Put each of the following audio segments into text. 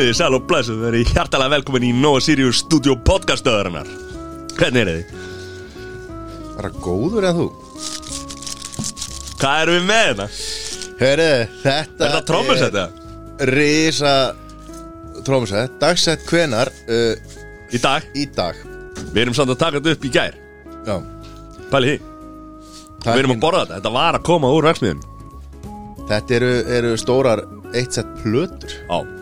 Komið þið sæl og blessuð, þið verið hjartalega velkomin í Nova Sirius Studio podcastöðurinnar Hvernig er þið? Bara góður en þú? Hvað erum við með þetta? Hörru, þetta Er það trommusett eða? Risa Trómusett, dagsett hvenar uh, Í dag, Í dag. Við erum samt að taka þetta upp í gær. Já. Pæli því, við erum að borða þetta. Þetta var að koma úr verksmiðin Þetta eru, eru stórar eitt sett plötur. Já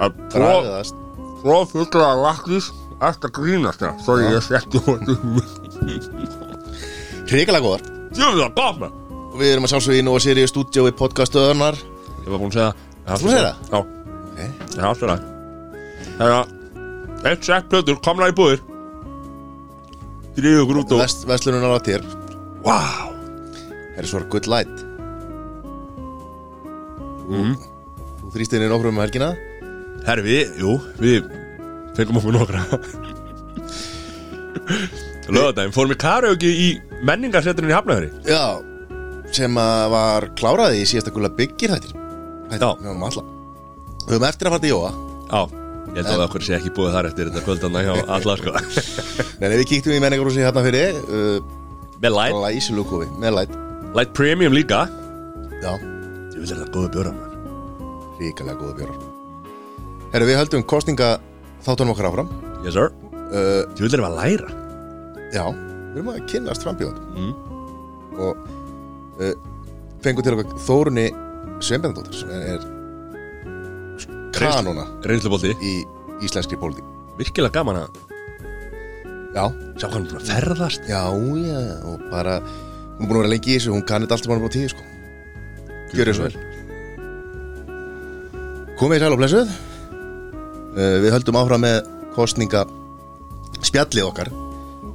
Það Svo fulla að lakrís Þetta grínast það Svo ég setti hún Hrikalega góðar. Sjöfum það Og Við erum að sjálfsögja í Nóa Sirius stúdíó í podcastöðunar Ég var búinn að segja Þú segir það? Já, okay. það er alltaf það Það er Eitt sett plötur, komla í búðir. Dríðu okkur út og Vest, Vestlununar á þér. Vá. Það er svo good light. Mhm. Þú þrýst inn í nokkrum um helgina Herri við, jú, við fengum okkur nokkra. Lögadaginn, fórum við karaoke í menningarsetturinn í Hafnahöri Já Sem að var kláraði í síðasta gula byggir þættir Já. Við höfum alla. Við höfum eftir að fara til Jóa. Já, ég held að okkur sé ekki búið þar eftir þetta kvöldanna hjá alla sko. Nei, nei, við kíktum í menningarhúsi hérna fyrir uh, Með light, Læsilúkofi, með læt light premium líka. Já, Ég vil það góða bjóra maður. Ríkalega góða bjórar Herru, við höldum kostninga þáttunum okkar áfram. Yes sir. Uh, Ég vil er að læra. Já, við erum að kynnast frambjóðan Mm. Og uh, fengum til okkar Þórunni Sveinbjörndóttir sem er kanona Reynslubolti. í íslenskri pólitík. Virkilega gaman að Já, sjá hann búin að ferðast. Já, já, og bara Hún búin að vera lengi í þessu, hún kannið allt sem hann er búin tíu, sko. Gjörðu svo vel. Komið í sæl og blessuð Við höldum áfram með kostninga spjallið okkar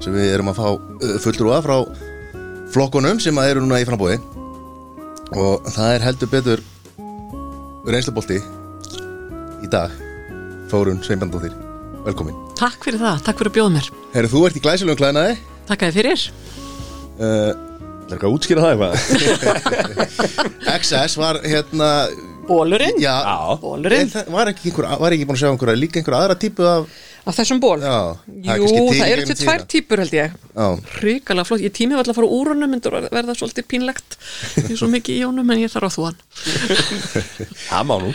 sem við erum að fá uh, fulltrúa frá flokkunum sem að eru núna í frambóði og það er heldur betur reynslubolti í dag. Þórun Sveinbjörndóttir Velkomin. Takk fyrir það, takk fyrir að bjóða mér. Herru, þú ert í glæsilegum klæðinaði Takk að þið fyrir. Uh, Það er eitthvað að útskýra það eitthvað? XS var hérna Bólurinn Já, Já. Bólurinn það var ekki, einhver, var ekki búin að sjá einhverja líka einhverja aðra típu af Af þessum ból Já, er Jú, kannski í það eru gegnum til tvær tíðina. típur held ég. Já, Ríkala flott, ég tími alltaf að fara úr honum myndur verða svolítið pínlegt. Ég er svo mikið í honum en ég þarf að þú hann. Það má nú.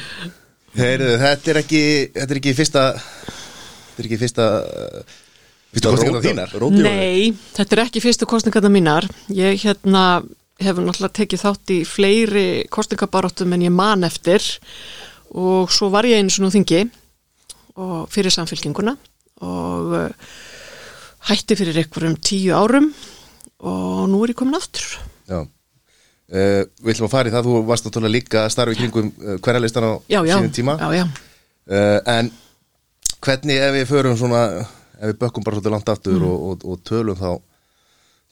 Heyrðu, þetta er ekki Þetta er ekki fyrsta Þetta er ekki fyrsta uh, Fyrsta kostningar þínar. Nei, þetta er ekki fyrstu kostningarna mínar. Ég hérna hefur náttúrulega tekið þátt í fleiri kostningabaróttum en ég man eftir. Og svo var ég einu svona á þingi og fyrir samfélkinguna og uh, hætti fyrir einhverjum tíu árum og nú er ég komin aftur. Já. Uh, við ætlum að fara í það, þú varst náttúrulega líka að starfa í kringum uh, hverja listan á sínum tíma. Já, já. uh, En hvernig ef við förum svona ef við bökkum bara svolítið langt aftur Mm. og, og, og tölum þá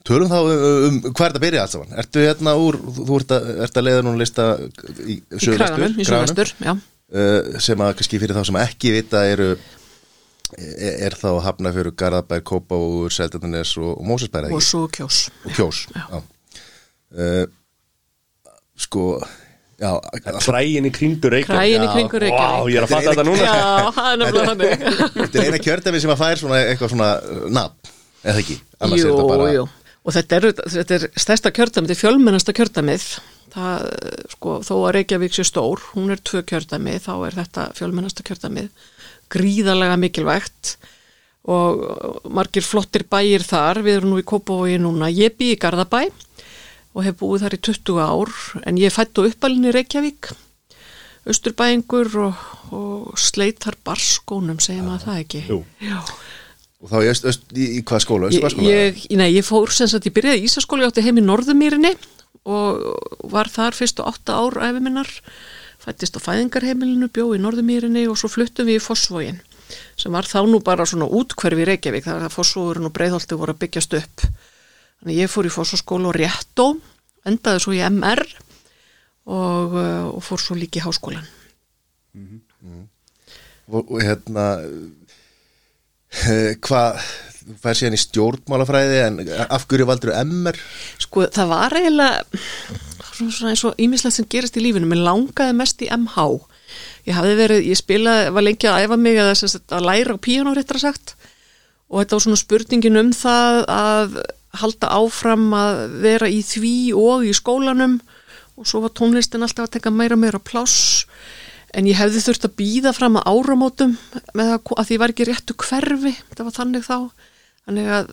tölum þá um, um hvað er þetta að byrja alls saman Ertu hérna úr, þú ert að, ert að leiða núna lista í, Í kraganum, í sögvestur, já. uh, sem að kannski fyrir þá sem ekki vita eru er, er þá hafna fyrir Garðabær, Kópavúr, Seldarnes og, og Mósesbæra Og svo kjós. og Kjós já. Uh, sko já, alltaf, Kræin í kringur Reykjavík Kræin í kringur Vá, Reykjavík. ég er að fatta þetta núna Já, það er nefnilega þannig. þetta er eina kjördæmi sem að fær svona eitthvað svona uh, nafn, eða ekki Jú, jú. Og þetta er, þetta er stærsta kjördæmið, þetta er fjölmennasta kjördæmið. Það, sko, þó að Reykjavík sé stór, hún er tvö kjördæmi, þá er þetta fjölmennasta kjördæmið. Gríðarlega mikilvægt og margir flottir bæir þar, við erum nú í Kópavogi núna. Ég bý í Garðabæ og hef búið þar í 20 ár, en ég fætt og uppalinn í Reykjavík. Östurbæingur og, og sleitar barskónum, segir maður það ekki. Jú. Já. Og þá í, öst, í, í hvað skóla, Ég, ég, nei, ég fór sem sagt, ég byrjaði í Ísaskóli, ég átti heim í Norðumýrinni og var þar fyrstu átta ár æfi minnar, fættist á fæðingarheimilinu, bjó í Norðumýrinni og svo fluttum við í Fossvogin sem var þá nú bara svona útkverfi í Reykjavík, það er að Fossvogurinn og Breiðholti voru að byggjast upp. Þannig ég fór í Fossvoskóla og réttó, endaði svo í MR og, uh, og fór svo líka í háskólan. og, og hérna hvað þú fær síðan í stjórnmálafræði en af hverju valdur MR Sko það var eiginlega svona eins og ímislegt sem gerist í lífinu, mér langaði mest í MH ég hafði verið, ég spilaði, var lengi að æfa mig sagt að læra á píanó réttra sagt. Og þetta var svona spurningin um það að halda áfram að vera í því og í skólanum. Og svo var tónlistin alltaf að teka meira meira pláss en ég hefði þurft að býða fram að áramótum með það að því ég var ekki réttu hverfi, þetta var þannig þá. Þannig að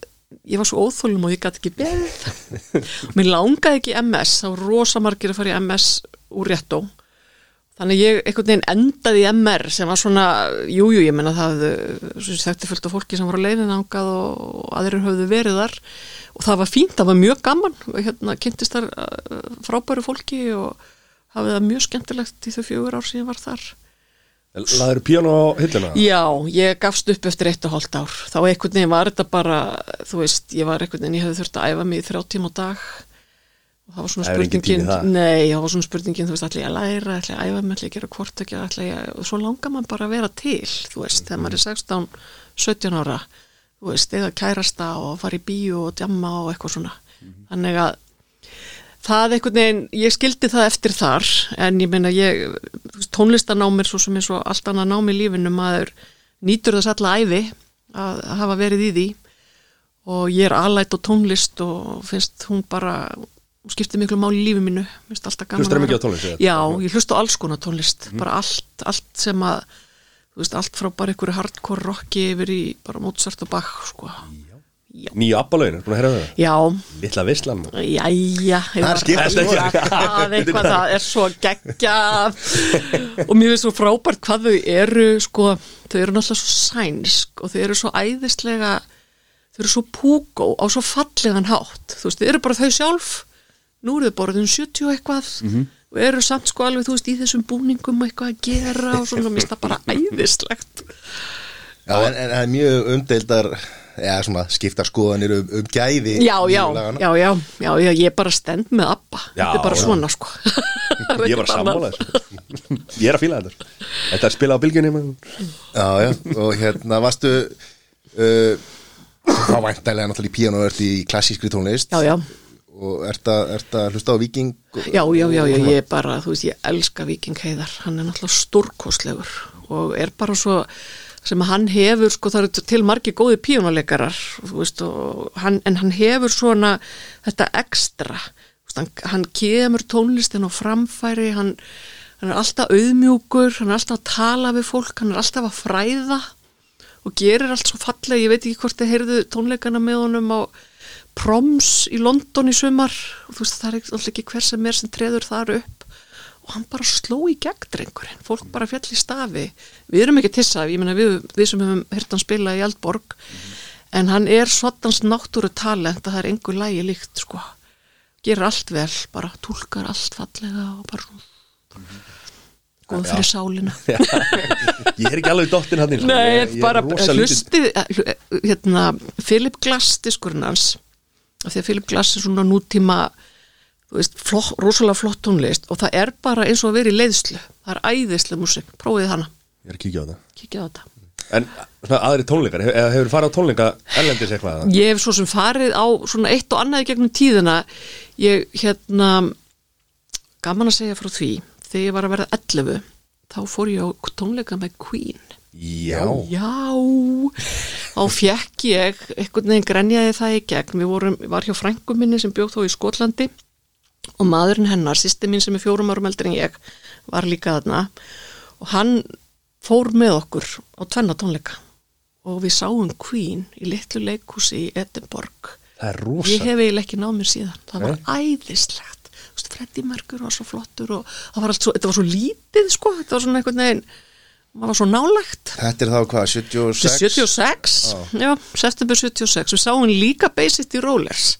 ég var svo óþólum og ég gæti ekki og mér langaði ekki MS, þá var rosa margir að fara í MS úr réttó. Þannig ég einhvern veginn endaði í MR sem var svona, jújú, jú, ég menna það þekkti fullt af fólki sem var á leiðin ángað og aðrir höfðu verið þar. Og það var fínt, það var mjög gaman. Hérna kynntist þar uh, frábæru fólki og hafið það mjög skemmtilegt í þau fjögur ár sem ég var þar. Laður píano á hillina? Já, ég gafst upp eftir eitt og hóllt ár. Þá einhvern veginn var þetta bara þú veist, ég var einhvern veginn, ég hefði þurft að æfa mig í þrjá tíma á dag. Og það var svona spurningin, nei, það var svona spurningin þú veist, ætla ég að læra, ætla ég að æfa mig, ætla ég að gera ég, og svo langar maður bara að vera til, þú veist, þegar maður er 16 17 ára, þú veist eða kærasta og fara í bíu og djamma og eitthvað svona, þannig að það einhvern veginn, ég skildi það eftir þar, en ég meina ég, tónlistanámir svo sem er svo allt annað nám í lífinu, maður nýtur þess alla æfi að hafa verið í því og ég er alætt á tónlist og finnst hún bara skiptir miklu máli í lífi mínu finnst alltaf gaman Hlustarðu að vera- tónlist? Já, ég hlusta á alls konar tónlist bara allt, allt sem að veist, allt frá bara einhverju hardcore rocki yfir í bara Mozart og Bach sko. Nýju abbalögin, búin að heyra það? Já, Litla vislan Jæja, Það er skipt það, það, eitthvað, það er svo geggja og mér finnst svo frábært hvað þau eru sko, þau eru náttúrulega svo sænsk og þau eru svo æðislega þau eru svo púgó á svo fallegan hátt, þú veist, þau eru bara þau sjálf. Nú eru þau borðin 70 og eitthvað og eru samt sko alveg, þú veist, í þessum búningum eitthvað að gera og svona, mér finnst það bara æðislegt Já, en, það er mjög umdeildar Já, svona skipta skoðanir um, um gæði Já, já, já, já, já, já, ég er bara stend með Abba, Já, þetta er bara já. svona sko. Ég var að sammála þessu. Ég er að fíla þetta. Þetta er spilað á bylgjunni maður. Já, já, og hérna varstu uh, þá væntalega náttúrulega í píano ert í klassískri tónlist. Já, já, og ert að, ert að hlusta á Viking og, Já, já, já, já, ég er bara, þú veist, ég elska Viking Heiðar, hann er náttúrulega stórkostlegur og er bara svo sem hann hefur, sko, það eru til margi góði hann, en hann hefur svona þetta ekstra, veist, hann, hann kemur tónlistin á framfæri, hann, hann er alltaf auðmjúkur, hann er alltaf að tala við fólk, hann er alltaf að fræða og gerir allt svo fallega, ég veit ekki hvort þið heyrðu tónleikana með honum á proms í London í sumar. Og þú veist það er alltaf ekki hver sem er sem treður þar upp og hann bara sló í gegn drengurinn, fólk bara fjall í stafi. Við erum ekki tissa, ég meina við, við sem hefum hirt hann spila í Eldborg en hann er svottans náttúru talent að það er engur lægi líkt sko, gerir allt vel bara túlkar allt fallega og bara góð fyrir sálina. Ég er ekki alveg dottin hann Nei, ég, ég bara hlustið eh, hérna, Philip Glass diskurinn hans. Af því að Philip Glass er svona nútíma þú veist, flott, rosalega flott tónlist og það er bara eins og að vera í leiðslu. Það er æðislega músik, prófið hana. Ég er að kíkja á það kíkja á þetta. En svona aðri eða hefur farið á tónleika erlendis eitthvað? Ég hef svo sem farið á svona eitt og annað gegnum tíðina. Ég hérna gaman að segja frá því þegar ég var að verða 11 þá fór ég á tónleika með Queen. Já. Já, þá fekk ég, einhvern veginn grenjaði það í gegn, við vorum, var hjá frængu minni sem bjóð þó í Skotlandi og maðurinn hennar, sýsti mín sem er fjórum árum eldri en ég, var líka þarna. Og hann fór með okkur á tvenna tónleika og við sáum Queen í litlu leikhúsi í Edinborg. Er Ég hef eiginlega ekki náð mér síðan, það var æðislegt. Þú veist, Freddy Merkur var svo flottur og var allt svo, þetta var svo lítið sko, þetta var svona einhvern veginn, maður var svo nálægt. Þetta er þá hvað, 76? Þetta er 76, já, september 76 við sáum líka Bay City Rollers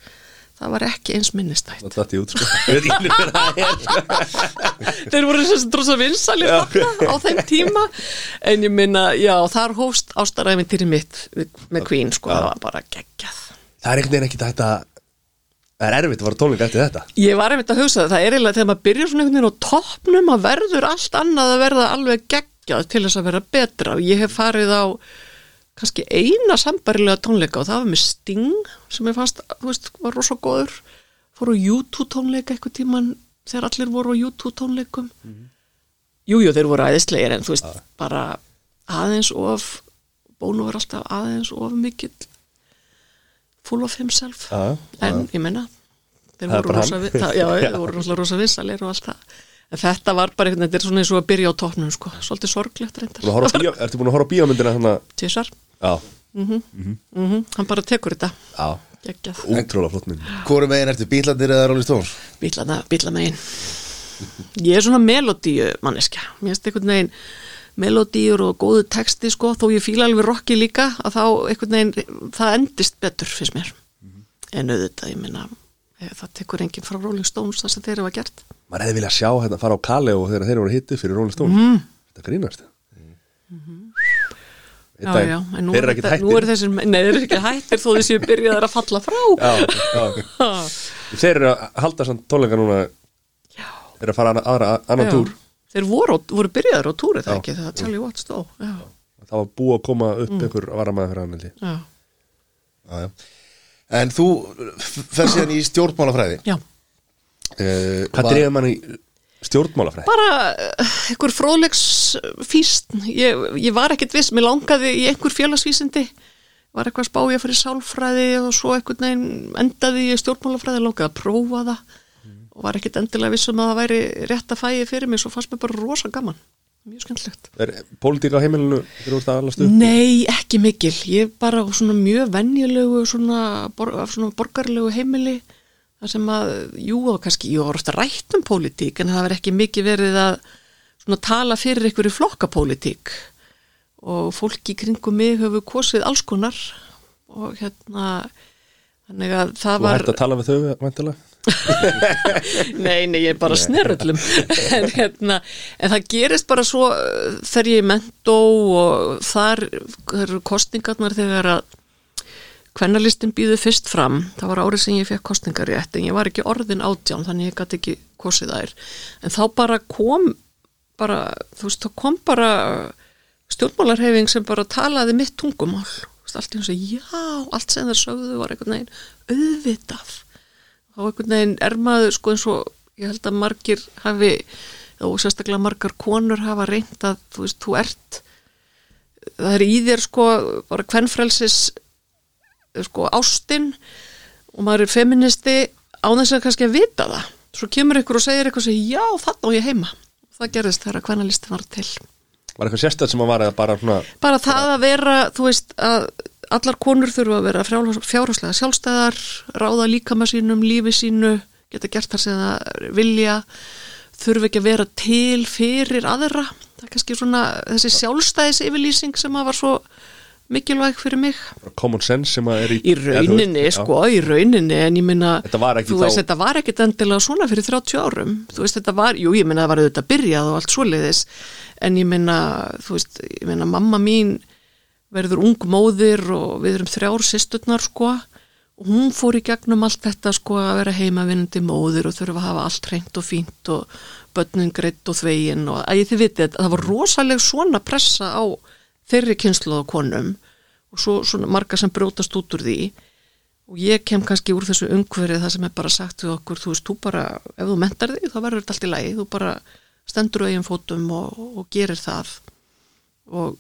það var ekki eins minnistætt. Það datt ég út sko. Þeir voru þess að drosa vinsalir á þeim tíma. En ég minna, já, þar hófst ástaræfin til mitt með Queen sko, það var bara geggjað. Það er einhvern veginn ekki þetta Það er erfitt að á tónleika eftir þetta. Ég var einmitt að hugsa það, það er eiginlega þegar maður byrjar svona einhvern veginn á toppnum að verður allt annað að verða alveg geggjað til þess að vera betra. Og ég hef farið á kannski eina sambarilega tónleika og það var með Sting sem ég fannst, þú veist, var rosa góður. Fór á YouTube tónleika eitthvað tíman þegar allir voru á YouTube tónleikum. Jú, jú, þeir voru æðislegir en þú veist, bara aðeins of Bono var alltaf aðeins of mikill. Full of himself. Já, en ég menna þeir voru rosa, já, þeir voru rosa, rosa vissalir og allt það en þetta var bara einhvern veginn, þetta er svona eins og að byrja á tóknum sko, svolítið sorglegt reyndar. Ertu búin að horfa á bíómyndina þannig tísar, Já, mm hann bara tekur þetta. Já, geggjað, útrúlega flott mynd. Hvorum megin? Ertu bílandir eða Rolling Stones? bílana, bílamegin ég er svona melodíu manneskja, mér finnst einhvern veginn melodíur og góðu texti sko, þó ég fíla alveg rocki líka að þá einhvern veginn, það endist betur finnst mér, en auðvitað ég minna, það tekur enginn frá Rolling Stones það sem þeir hafa gert Maður hefði viljað sjá hérna fara á Kali og þegar þeir voru hittu fyrir Rolling Stone Mhm. Þetta grínast já, já, en nú er, þetta, nú er þessir nei, þeir eru ekki hættir þó þessi byrjaðar að falla frá Já, já Þeir eru að halda samt tónleika núna Já. Þeir eru að fara aðra, aðra, annan Já. túr þeir voru, voru byrjaðar á túri það Já. ekki þegar Charlie Watts stó já, Það var búið að koma upp Mm. einhver varamæður fyrir ég. já, Já. En þú fer síðan í stjórnmálafræði já. Uh, Hvað dreifði mann í stjórnmálafræði? bara uh, einhver fróðlegs físn ég, ég var ekkert viss, mér langaði í einhver félagsvísindi. Var eitthvað að spá ég fyrir sálfræði og svo einhvern veginn endaði ég í stjórnmálafræði. Langaði að prófa það. Og var ekkert endilega viss um að það væri rétt að fæði fyrir mig, svo fannst mér bara rosa gaman. Mjög skemmtlegt Er pólitík á heimilinu þegar þú ert að alast upp? Nei, ekki mikil. Ég er bara svona mjög venjulegu svona, bor, svona borgarlegu heimili þar sem að, jú, og kannski, ég var ofta rætt um pólitík en það var ekki mikið verið að svona tala fyrir í flokkapólitík og fólki kringum mig hefur kosið alls konar og hérna þannig að það Þú var hægt að tala við þau, væntilega? Nei, nei, ég er bara snerrullum en, hérna, en það gerist bara svo þegar ég er mentó og þar eru kostningarnar þegar að kvennalistin býðu fyrst fram. Það var árið sem ég fekk kostningarétt en ég var ekki orðin átján þannig ég gæti ekki kosið þær. En þá bara kom bara, þú veist, þá kom bara stjórnmálarhefing sem bara talaði mitt tungumál. Þú veist, allt í hún segi, já, allt sem það sögðu var einhvern veginn auðvitað. Þá einhvern veginn er maður sko eins og ég held að margir hafi og sérstaklega margar konur hafa reynd að þú veist, þú ert það er í þér sko bara kvennfrelsis sko ástin og maður er feministi á þess að kannski að vita það. Svo kemur ykkur og segir eitthvað sem já, þannig á ég heima. Það gerðist þegar að kvennalistin var til. Var eitthvað sérstætt sem að var eða bara svona bara það að vera, þú veist, að allar konur þurfa að vera fjárháslega sjálfstæðar, ráða líkama sínum, lífi sínu, geta gert þar sem það vilja, þurfa ekki að vera til fyrir aðra. Það er kannski svona þessi sjálfstæðis yfirlýsing sem að var svo mikilvæg fyrir mig. common sense sem að er í Í rauninni, Já, veist, sko, í rauninni, en ég minna, þú veist, þá- þetta var ekkit endilega svona fyrir 30 árum. Þú veist, þetta var, jú, ég minna, það var auðvitað byrjað og allt svoleiðis, en ég minna, þú veist, ég minna, mamma mín verður ung móðir og við erum þrjár sýsturnar, sko, og hún fór í gegnum allt þetta, sko, að vera heimavinnandi móðir og þurfa að hafa allt reynd og fínt og börnin greitt og þvegin og að ég þið vitið, það var rosaleg svona pressa á þeirri kynslu á konum og svo svona marga sem brjótast út úr því. Og ég kem kannski úr þessu umhverfið það sem er bara sagt við okkur, þú veist, þú bara ef þú mentar þig, þá verður þetta allt í lagi. Þú bara stendur á eigin fótum og, og gerir það. Og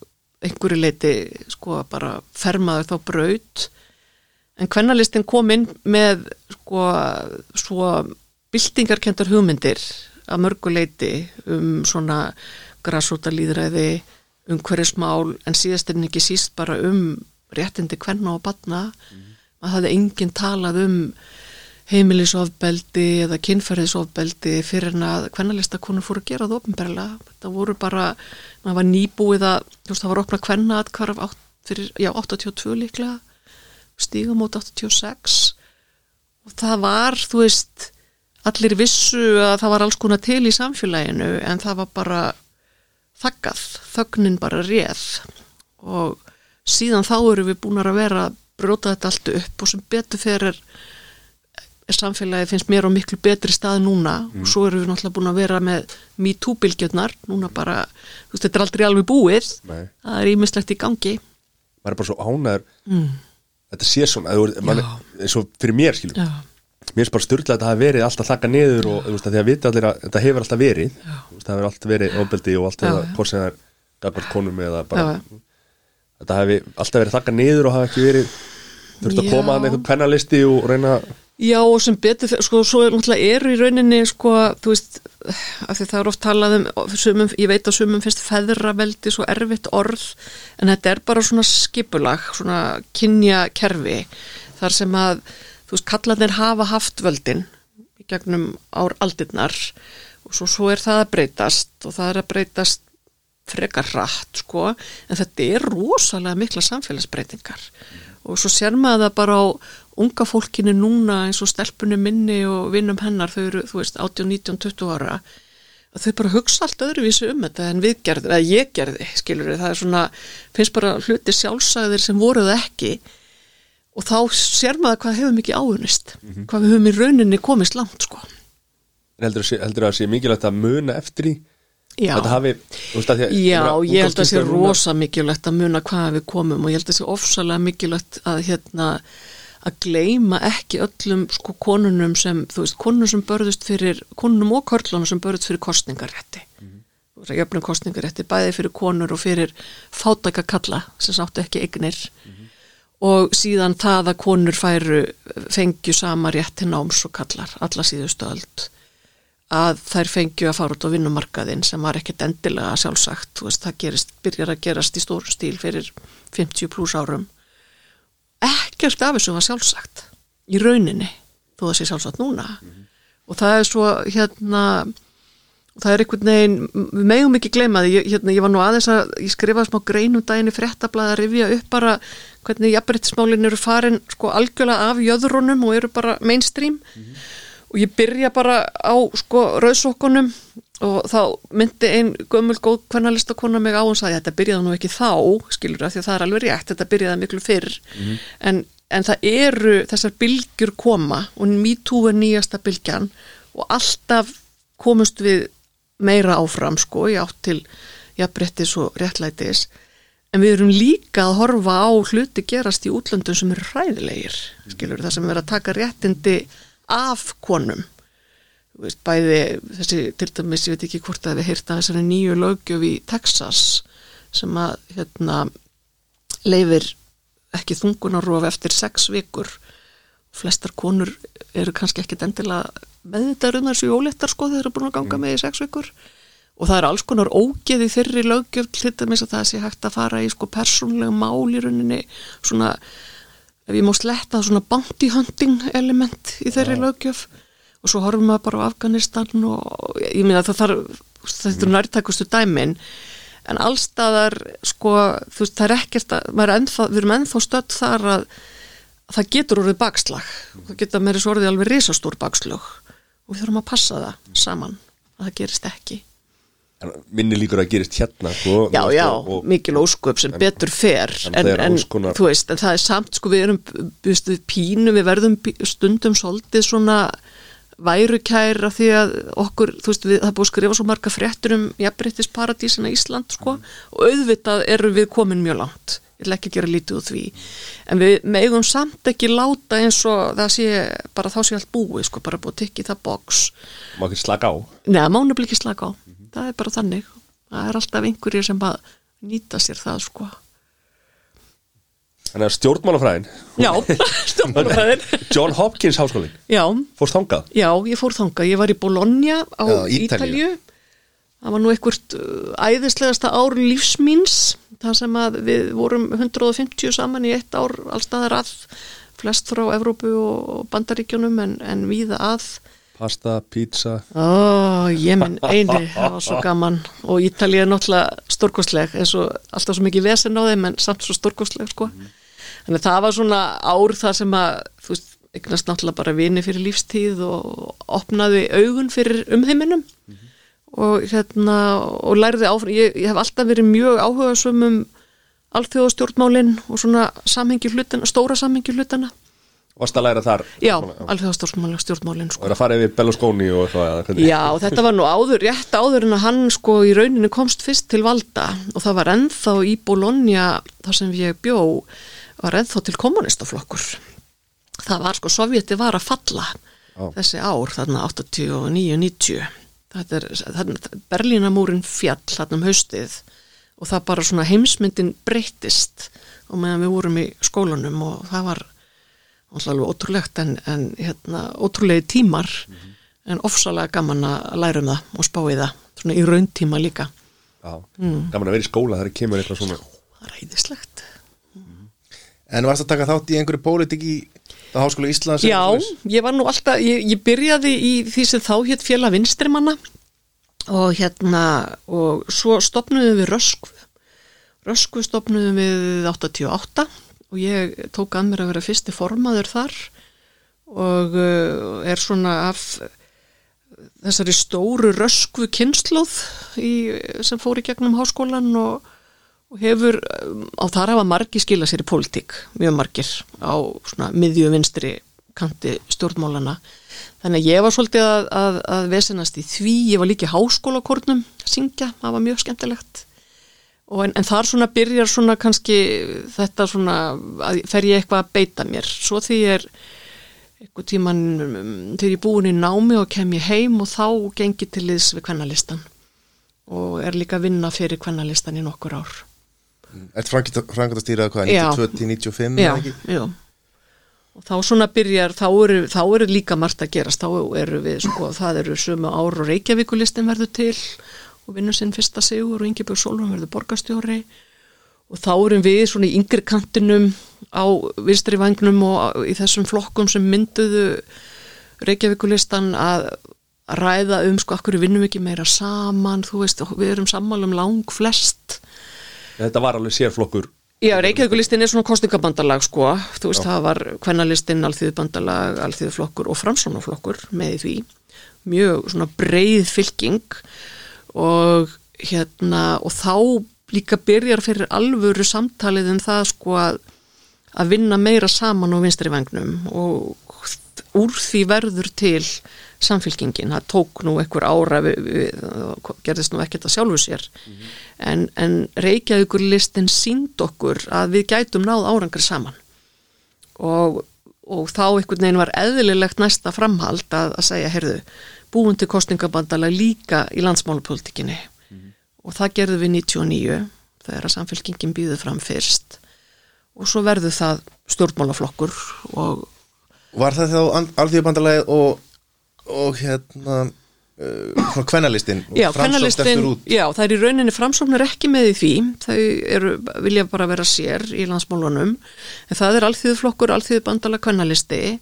einhverju leiti sko bara fermaður þá braut. En kvennalistin kom inn með sko svo byltingarkentar hugmyndir að mörgu leiti um svona græsóta líðræði umhverjusmál en síðast er ekki síst bara um réttindi kvenna og batna að það hefði enginn talað um heimilisofbeldi eða kynferðisofbeldi fyrir en að kvennalista konur fóru að gera það ofnberlega það voru bara, maður var nýbúið að veist, það var opna kvenna að hvarf já, 82 líklega stígum út 86 og það var, þú veist allir vissu að það var alls konar til í samfélaginu en það var bara þakkað, þögnin bara réð. Og síðan þá eru við búin að vera að bróta þetta allt upp og sem betur fyrir er samfélagi finnst mér á miklu betri stað núna. Og svo eru við náttúrulega búin að vera með MeToo-bylgjörnar, núna bara þú veist, þetta er aldrei alveg búið. Nei. það er ímislegt í gangi. Maður er bara svo ánæður Þetta sé svona, eins og fyrir mér skilur Já, mér finnst bara styrla að þetta hafi verið alltaf þakka niður og veist því að vita allir að þetta hefur alltaf verið. Veist, það hefur alltaf verið ofbeldi og Já, já. hvort sem það er gagvart konum eða bara þetta hefur alltaf verið þakka niður og hafi ekki verið þurft að koma að einhvern pennalisti og reyna Já og sem betur, sko, svo er eru í rauninni, sko, þú veist, af því það er oft talað um, sumum, ég veit að sumum finnst feðraveldi svo erfitt orð, en þetta er bara svona skipulag, svona kynja kerfi, þar sem að, þú veist, kallarnir hafa haft völdin í gegnum ár aldirnar og svo, svo er það að breytast og það er að breytast frekar rætt, sko, en þetta er rosalega mikla samfélagsbreytingar. Og svo sér maður það bara á unga fólkinu núna eins og stelpunni minni og vinnum hennar, þau eru, þú veist, 18, 19, 20 ára að þau bara hugsa allt öðruvísi um þetta en við gerðum, eða ég gerði, skilur það er svona, finnst bara hluti sjálfsagðir sem voruð ekki og þá sér maður hvað hefur mikið áunist, hvað við höfum í rauninni komist langt, sko. heldur, að sé- heldur að sé mikilvægt að muna eftir því Já. hafi að að- Já, ég held að sé stúlkur núna- rosa mikilvægt að muna hvað við komum og ég held að sé ofsalega mikilvægt að hérna að gleyma ekki öllum sko konunum sem, þú veist, konunum sem börðust fyrir, konunum og körlunum sem börðust fyrir kostningarétti mm -hmm. jöfnum kostningarétti, bæði fyrir konur og fyrir fátæka kalla sem sáttu ekki eignir og síðan það að konur færu fengju sama rétt til náms og kallar alla síðustu öld. Að þær fengju að fara út á vinnumarkaðin sem var ekkert endilega sjálfsagt. Veist, það gerist, byrjar að gerast í stóru stíl fyrir 50 pluss árum. Ekkert af þessu var sjálfsagt. Í rauninni, þó það sé sjálfsagt núna. Og það er svo hérna það er einhvern veginn, við megum ekki gleyma því, ég, hérna, ég var nú aðeins að ég skrifaði smá greinum daginn í fréttablaði að rifja upp bara hvernig jafnbryttismálin eru farin sko algjörlega af jöðrunum og eru bara mainstream. Og ég byrja bara á sko rauðsokkunum og þá myndi ein gömul góð kvennalistakona mig á og sagði þetta byrjaði nú ekki þá, skilur það því að það er alveg rétt, þetta byrjaði miklu fyrr. En, en það eru þessar bylgjur koma og MeToo er nýjasta bylgjan og alltaf komust við meira áfram sko, í átt til jafnbrettis og réttlætis. En við erum líka að horfa á hluti gerast í útlöndum sem eru hræðilegir skilur það sem er að taka réttindi af konum. Veist, bæði þessi til dæmis, ég veit ekki hvort að við heyrta þessari nýju lögjöf í Texas sem að hérna leifir ekki þungunarof eftir sex vikur. Flestar konur eru kannski ekkit endilega meðvitaður um þessu jóléttar sko þeir eru búin að ganga með í sex vikur. Og það er alls konar ógeð í þeirri löggjöf til dæmis að það sé hægt að fara í sko persónlega mál í rauninni svona, ef ég má sletta svona bounty hunting element í þeirri löggjöf. Og svo horfum maður bara á Afganistan og ég meina það þarf þetta er nærtækustu dæmin. En allstaðar sko þú veist það er ekkert að er ennþá, við erum ennþá stödd þar að, að það getur orðið bakslag. Það geta meiri svo orðið alveg risastór bakslög og við þurfum að passa það saman að það gerist ekki. En minni líkur að gerist hérna sko, Já, já, og- mikil ósköp sem betur fer en en, en alls konar- þú veist, en það er samt sko við erum við, við pínu, við verðum stundum svolítið svona værukæra því að okkur, þú veist, við, það búið skrifa svo marga fréttur um jafnbreyttis paradísina Ísland sko og auðvitað eru við komin mjög langt, ég vil ekki gera lítið úr því en við megum samt ekki láta eins og það sé bara þá sé allt búið sko, bara búið tikki það box má ekki slaka á Nei, mánu blikki slaka á. Það er bara þannig. Það er alltaf einhverjir sem að nýta sér það, sko. Þannig að stjórnmálafræðin Já, stjórnmálafræðin. John Hopkins háskólin Já, Fórst þangað já, ég fór þangað. Ég var í Bologna á Já, Ítalíu. Ítalju. Það var nú einhvert uh, æðislegasta ár lífsmíns. Það sem að við vorum 150 saman í eitt ár allstaðar að. Flest frá Evrópu og Bandaríkjunum en, en víða að. Pasta, pizza Ó, ég minn eini, það var svo gaman og Ítalið er náttúrulega stórkostleg eins og alltaf svo mikið vesen á þeim en samt svo stórkostleg sko þannig að það var svona ár þar sem að þú veist, eignast náttúrulega bara vini fyrir lífstíð og opnaði augun fyrir umheiminum og hérna og lærði áfram, ég, ég hef alltaf verið mjög áhuga um alþjóðastjórnmálin og svona samhengi hlutina, stóra samhengi hlutana. Varst að læra þar? Já, Svona, alþjóðastjórnmálin stjórnmálin sko. Og er að fara yfir Berlusconi og eitthvað? Já, þetta var nú áður, rétt áður en að hann sko í rauninu komst fyrst til valda. Og það var ennþá í Bologna þar sem ég bjó var ennþá til kommunistaflokkur það var sko, Sovjeti var að falla Já. þessi ár, þarna 89-90 þetta er, þarna, Berlínamúrin fjall þarna um haustið og það bara svona heimsmyndin breyttist og meðan við vorum í skólanum og það var alveg ótrúlegt en, en hérna, ótrúlegi tímar en ofsalega gaman að læra um það og spá í það, svona í rauntíma líka. Já, gaman að vera í skóla þegar kemur eitthvað svona. Það er æðislegt. En varst að taka þátt í einhverju pólitík í það Háskóla Íslands? Já, ég var nú alltaf, ég, ég byrjaði í því sem þá hétt félag vinstrimanna og hérna og svo stopnuðum við Röskvu Röskvu stopnuðum við 88 og ég tók að mér að vera fyrsti formaður þar og uh, er svona af þessari stóru Röskvu kynnslóð sem fór í gegnum háskólan og og hefur, um, á þar hafa margi skila sér í pólitík, mjög margir á svona miðju vinstri kanti stjórnmálana þannig að ég var svolítið að, að, að vesenast í því, ég var líka í háskólakornum að syngja, það var mjög skemmtilegt. En, en þar svona byrjar svona kannski þetta svona að fer ég eitthvað að beita mér. Svo því ég er eitthvað tíman um, þegar ég er búin í námi og kem ég heim og þá gengi til liðs við kvennalistan og er líka að vinna fyrir kvennalistan í nokkur ár Ert frangatastýrað hvað, Já. 92-95 já, eða ekki? já og þá svona byrjar, þá eru, þá eru líka margt að gerast, þá eru við sko, það eru sömu ár og Reykjavíkulistin verður til og vinnur sinn fyrsta sigur og Ingebjörg Solon verður borgarstjóri og þá erum við svona í yngri kantinum á vinstri vagnum og í þessum flokkum sem mynduðu Reykjavíkulistan að að ræða um sko, akkur vinnum ekki meira saman, þú veist, við erum sammála um lang flest Þetta var alveg sérflokkur. Já, Reykjavíkulistin er svona kostningabandalag sko, þú veist það var kvennalistin, alþýðubandalag, alþýðuflokkur og framsónaflokkur með því, mjög svona breið fylking og hérna og þá líka byrjar fyrir alvöru samtalið um það sko að, að vinna meira saman á vinstri vagnum og úr því verður til samfylkingin, það tók nú einhver ára við, við, gerðist nú ekkert að sjálfu sér. En, en Reykjavíkur listin sínd okkur að við gætum náð árangri saman. Og, og þá einhvern veginn var eðlilegt næsta framhald að, að segja, heyrðu, búin til kostningabandalag líka í landsmálapolitikinni og það gerðum við 99 þegar að samfélkingin býður fram fyrst. Og svo verður það stjórnmálaflokkur og Var það þá alþjóðbandalagið og, og hérna uh, svona kvennalistin og Já, Framsókn kvennalistin, eftir út. já, það er í rauninni framsóknar ekki með því, þau eru, vilja bara vera sér í landsmálunum, en það er alþýðuflokkur, alþýðubandala kvennalisti.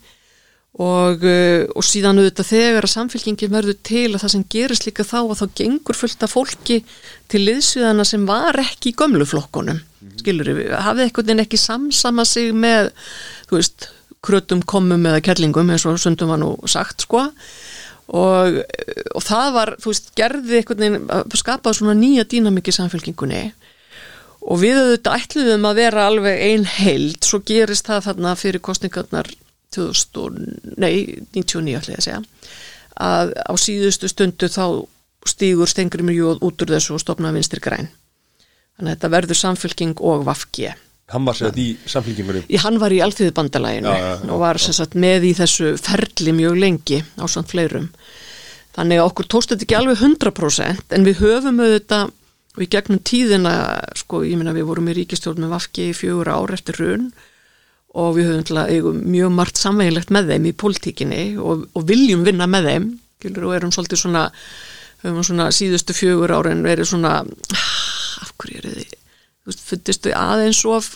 Og, uh, og síðan auðvitað þegar að samfélkingin verður til að það sem gerist líka þá að þá gengur fullt af fólki til liðsviðana sem var ekki í gömlu flokkunum, skilur við, hafið eitthvað en ekki samsama sig með, þú veist, krötum, komum eða kellingum eins og sundum var nú sagt, sko, og, og það var, þú veist, gerði veginn að skapa svona nýja dýnamiki samfélkingunni og við auðvitað ætluðum að vera alveg ein heild, svo gerist það þarna fyrir kostningarnar 2000 og, nei, 99 ætla ég að segja að á síðustu stundu þá stígur stengri mjög út úr þessu og stopna vinstri græn. Þannig að þetta verður samfélking og vafki Hann var sér í samfélkingunum Í hann var í alþýðubandalaginu Já, já, já, og var sagt með í þessu ferli mjög lengi á samt fleirum. Þannig að okkur tókst þetta ekki alveg 100% en við höfum auðvitað og í gegnum tíðina, sko, ég minna við vorum í ríkistjórn með Vafki í fjögur ár eftir raun og við höfum til að eigum mjög margt samvegilegt með þeim í politíkinni og, og viljum vinna með þeim og erum svolítið svona, höfum svona síðustu fjögur árin verið svona, ah, af hverju er þið fundistu aðeins of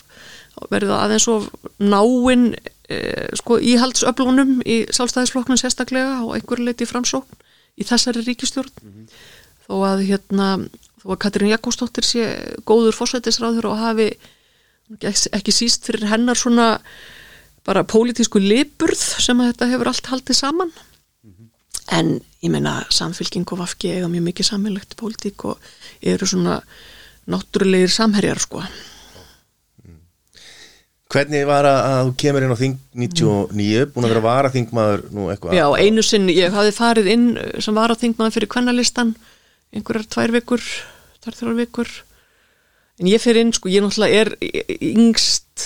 verið aðeins of náinn eh, sko íhaldsöflunum í sjálfstæðisflokknum sérstaklega og einhverju leiti framsókn í þessari ríkistjórn þó að hérna þó að Katrín Jakobsdóttir sé góður fórsættisráður og hafi ekki síst fyrir hennar svona bara pólitísku liburð sem að þetta hefur allt haldið saman. En ég meina samfylking og vafki eiga mjög mikið sammeilegt pólitík og eru svona náttúrulegir samherjar sko. Hvernig var að að þú kemur inn á þing 99, búin að vera vara þingmaður nú eitthvað? Já, einu sinni, ég hafði farið inn sem var að þingmaður fyrir kvennalistan einhverjar tvær vikur tvær þrjár vikur. En ég fyrir inn, sko, ég náttúrulega er yngst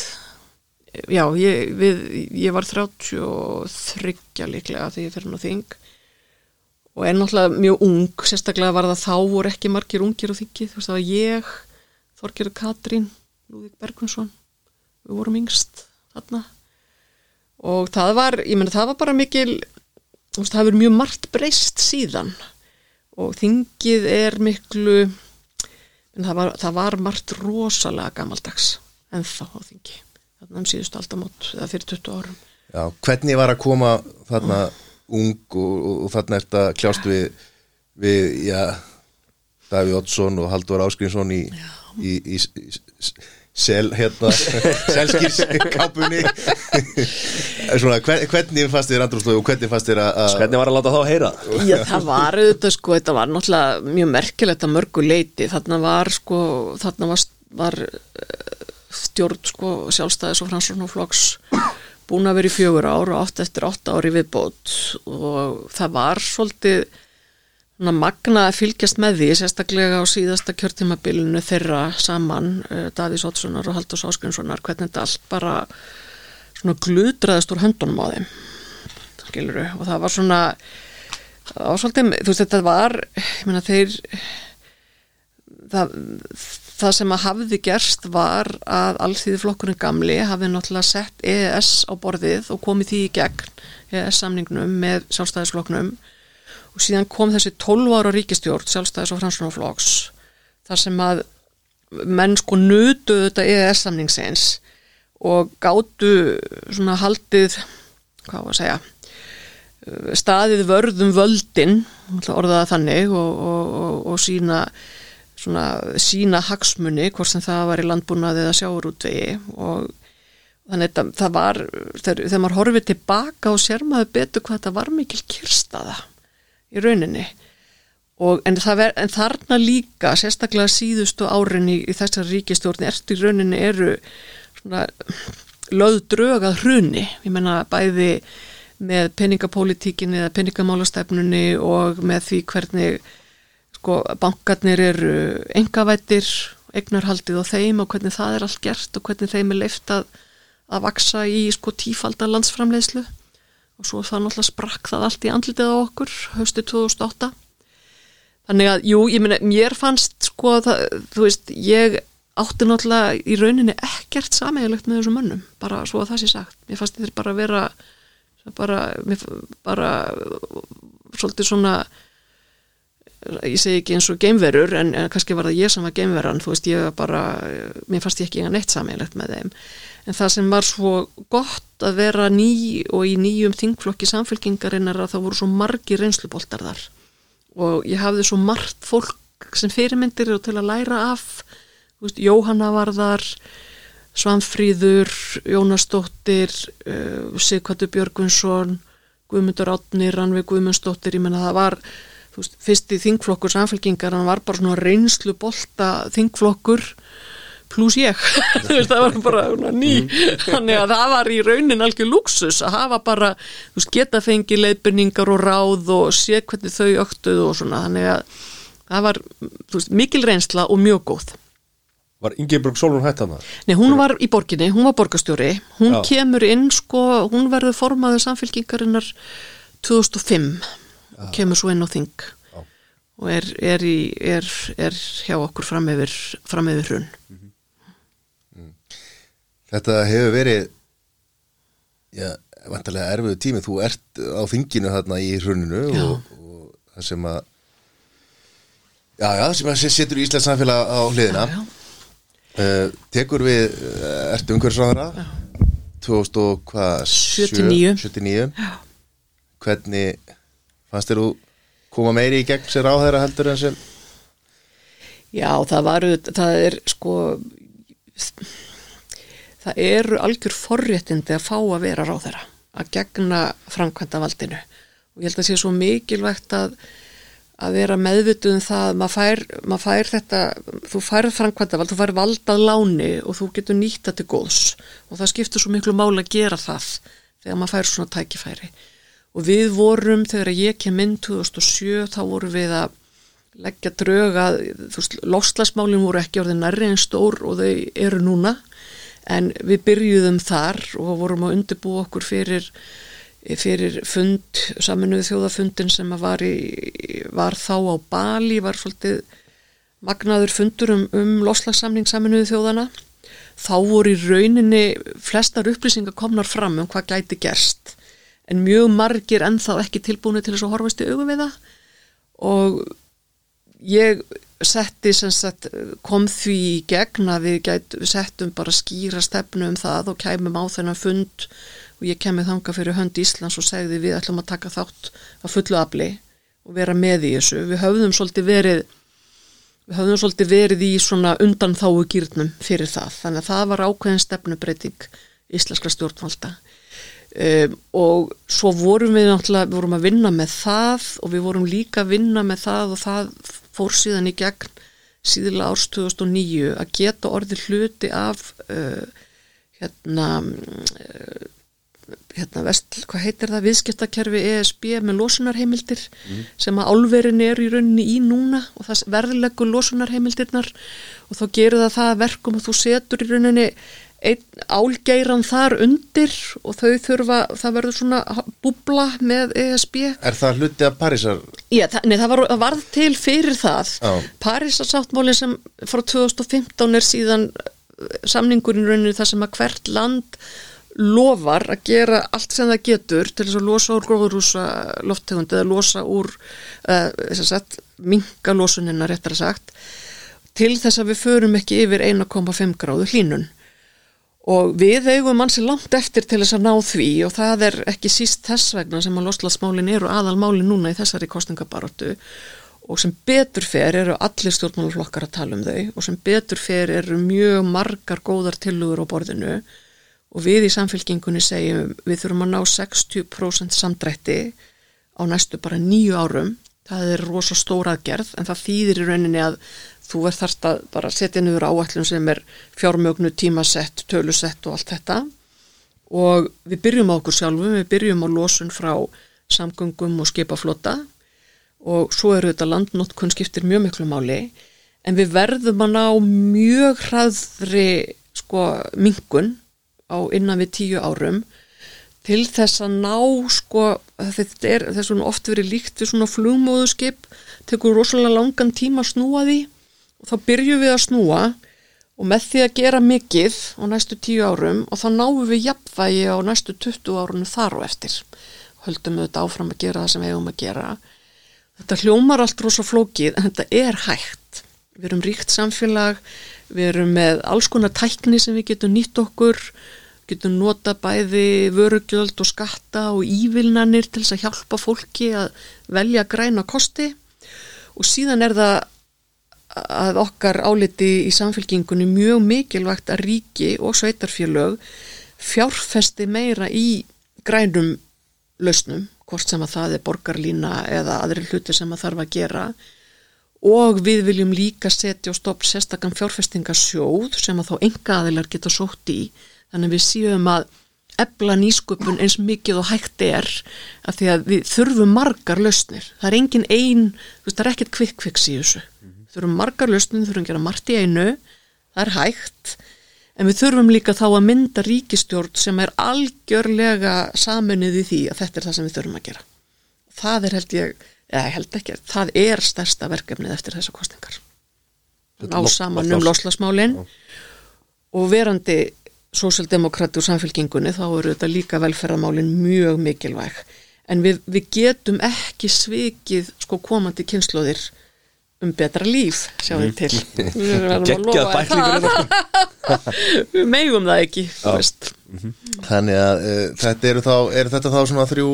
já, ég, við, ég var 33 líklega þegar ég fyrir nú þing og er náttúrulega mjög ung, sérstaklega var það þá voru ekki margir ungir á þingi, þú veist það var ég, Þorgerður Katrín, Lúðvík Bergvinsson, við vorum yngst þarna. Og það var, ég meina það var bara mikil, þú veist það hefur mjög margt breyst síðan. Og þingið er miklu, en það var, það var margt rosalega gamaldags ennþá á þingi, þarna um síðustu aldamót eða fyrir 20 árum. Já, hvernig var að koma þarna ung og, og, og þarna ert að kljást við, við já, Daví Oddsson og Haldur Áskrinsson í, í, í, í sel, hérna, selskýrskápunni Svona, hver, hvernig fannst þér andrúslu og hvernig fannst þér að að- Hvernig var að láta þá heyra? Já, það var auðvitað sko, þetta var náttúrulega mjög merkilegt að mörgu leiti, þarna var sko, þarna var, var eh, stjórn sko sjálfstæðis og fransóknarflokks búin að vera í fjögur ár og átt eftir átta ári viðbót. Og það var svolítið magna að fylgjast með því, sérstaklega á síðasta kjörtímabilinu þeirra saman, uh, Davís Oddssonar og Haldur Sáskrinssonar, hvernig þetta allt bara svona glutraðist úr höndunum á þeim skiluru, og það var svona það var svolítið, þú veist þetta var ég meina þeir það, það sem að hafði gerst var að allþýði flokkurinn gamli hafði náttúrulega sett EES á borðið og komið því í gegn EES samningnum með sjálfstæðisflokknum. Og síðan kom þessi 12 ára ríkistjórn sjálfstæðis og fransunarflokks þar sem að menn sko nutuðu þetta EES samningsins og gátu svona haldið hvað var að segja staðið vörðum völdin orðaða þannig og, og, og, og sína svona sína hagsmunni hvort sem það var í landbúnaði eða sjáurútvegi og þannig að það var þegar, þegar maður horfið tilbaka og sér maður betur hvað þetta var mikil kyrstaða í rauninni. Og en, ver, en þarna líka sérstaklega síðustu árin í, í þessar ríkistjórn ertu í rauninni eru svona löð drög að hruni. Ég menna bæði með peningapólitíkinni eða peningamálastefnunni og með því hvernig sko bankarnir eru engavættir, eignarhaldið á þeim og hvernig það er allt gert og hvernig þeim er leift að, að vaksa í sko tífaldar landsframleiðslu. Og svo það náttúrulega sprakk það allt í andlitið á okkur höstu 2008 þannig að, jú, ég meina, mér fannst sko það, þú veist, ég átti náttúrulega í rauninni ekkert sameiglegt með þessum mönnum, bara svo að það sé sagt. Mér fannst þetta bara vera bara, mér, bara svolítið svona ég segi ekki eins og geimverur en, en kannski var það ég sem var geimveran þú veist, ég var bara, mér fannst ég ekki neitt sameiglegt með þeim, en það sem var svo gott að vera ný og í nýjum þingflokki samfélkingarinnar að það voru svo margi reynsluboltar þar. Og ég hafði svo margt fólk sem fyrirmyndir og til að læra af. Veist, Jóhanna var þar Svanfríður, Jónasdóttir uh, Sigvartur Björgvinsson Guðmundur Átni, Ranvi Guðmundsdóttir. Ég menna það var veist, fyrsti þingflokkur samfélkingar, hann var bara svona reynslu bolta þingflokkur pluss ég. Veist, það var bara ný. Þannig að það var í raunin algjör luxus að hafa bara, þú veist, geta fengi leiðbyrningar og ráð og sé hvernig þau öktuð og svona, þannig að það var, þú veist, mikil reynsla og mjög góð. Var Ingeborg Solon hætt hana? Nei, hún var í borginni, hún var borgastjóri hún Já. kemur inn, sko, hún verður formaður samfélkingarinnar 2005 og kemur svo inn á þing Já. og er, er, í, er, er hjá okkur fram yfir, fram yfir hrun. Þetta hefur verið já, vantarlega erfiðu tími. Þú ert á þinginu þarna í hruninu Já. og, og það sem að já, já, sem að setur Íslands samfélag á hliðina. Já, uh, tekur við uh, ertu umhverfisráðara 2000 og hvað 79. 79 hvernig fannst þér þú koma meiri í gegn sér á þeirra heldur en sem Já, það var, það er sko það eru algjör forréttindi að fá að vera ráðherra, að gegna framkvæmda valdinu og ég held að sé svo mikilvægt að að vera meðvituð um það maður fær, maður fær þetta þú færð framkvæmda vald, þú fær valdað láni og þú getur nýtt þetta góðs. Og það skiptur svo miklu máli að gera það þegar maður fær svona tækifæri og við vorum, þegar ég kem inn 2007, þá vorum við að leggja drög að, þú veist, loslasmálin voru ekki orðið nærri en stór og þau eru núna, en við byrjuðum þar og vorum að undirbúa okkur fyrir, fyrir fund, saminuðu þjóðafundin sem var, í, var þá á Bali, var svolítið magnaður fundur um, um loslagsamning saminuðu þjóðana. Þá voru í rauninni flestar upplýsingar komnar fram um hvað gæti gerst en mjög margir ennþá ekki tilbúinu til þess að horfast í augum við það. Og ég setti sem sagt kom því í gegn að við, gæt, settum bara skýra stefnu um það og kæmum á þennan fund. Og ég kemur þanga fyrir hönd Íslands og segði við ætlum að taka þátt að fullu afli og vera með í þessu. Við höfðum svolítið verið við höfðum svolítið verið í svona undan þáu gýrnum fyrir það. Þannig að það var ákveðin stefnubreiting íslenskra stjórnvalda um, og svo vorum við náttúrulega, við vorum að vinna með það og við vorum líka að vinna með það og það fór síðan í gegn síðla árs 2009 að geta orði hluti af uh, hérna uh, hérna vest, hvað heitir það, viðskiptakerfi ESB með losunarheimildir sem að álverin eru í rauninni í núna og það verðlegu losunarheimildirnar og þá gerur það það að verkum að þú setur í rauninni álgeiran þar undir og þau þurfa, það verður svona búbla með ESB Er það hluti af Parísar? Já, það, nei, það var, það varð til fyrir það. Parísarsáttmálinn sem frá 2015 er síðan eh, samningurinn rauninni þar sem að hvert land lofar að gera allt sem það getur til þess að losa úr gróðurúsa lofttegund eða losa úr uh, sagt, minga losunina réttar að sagt til þess að við förum ekki yfir 1,5 gráðu hlínun og við eigum mannsir langt eftir til þess að ná því og það er ekki síst þess vegna sem að loslasmálin eru aðalmálin núna í þessari kostningabaróttu og sem betur fer eru allir stjórnmálaflokkar að tala um þau og sem betur fer eru mjög margar góðar tilugur á borðinu. Og við í samfélkingunni segjum við þurfum að ná 60% samdrætti á næstu bara nýju árum. Það er rosa stór aðgerð en það þýðir í rauninni að þú verð þarft að bara setja niður áætlun sem er fjármögnu, tímasett, tölusett og allt þetta. Og við byrjum á okkur sjálfum, við byrjum á losun frá samgöngum og skipaflota. Og svo eru þetta landnótkun skiptir mjög miklu máli en við verðum að ná mjög hraðri sko mingun á innan við tíu árum til þess að ná sko, þetta er þess að oft verið líkt við svona flugmóðuskip tekur rosalega langan tíma að snúa því og þá byrjum við að snúa og með því að gera mikið á næstu tíu árum og þá náum við jafnvægi á næstu 20 árunum þar og eftir. Höldum við þetta áfram að gera það sem við hefum að gera. Þetta hljómar allt rosa flókið en þetta er hægt. Við erum ríkt samfélag við erum með alls konar tækni sem við getum nýtt okkur. Getum nota bæði vörugjöld og skatta og ívilnanir til þess að hjálpa fólki að velja græna kosti. Og síðan er það að okkar áliti í samfélkingunni mjög mikilvægt að ríki og sveitarfélög fjárfesti meira í grænum lausnum, hvort sem að það er borgarlína eða aðri hluti sem að þarf að gera. Og við viljum líka setja og stopp sérstakann fjárfestingasjóð sem að þá enga aðilar geta sótt í. Þannig að við séum að ebla nýsköpun eins mikið og hægt er að því að við þurfum margar lausnir, það er engin ein þú veist það er ekkert kvikk-kvikks í þessu þurfum margar lausnir, þurfum að gera margt í einu. Það er hægt. En við þurfum líka þá að mynda ríkistjórn sem er algjörlega saminnið í því að þetta er það sem við þurfum að gera. Það er held ég, eða held ekki það er stærsta verkefnið eftir þessa kostingar ná saman um loslasmálin og verandi sósaldemokrati úr samfélkingunni þá eru þetta líka velferðamálin mjög mikilvæg. En við, við getum ekki svikið sko komandi kynnslóðir um betra líf sjáum við til. Við verðum að lofa það við megum það ekki þú veist. Þannig að uh, þetta eru þá, er þetta þá svona þrjú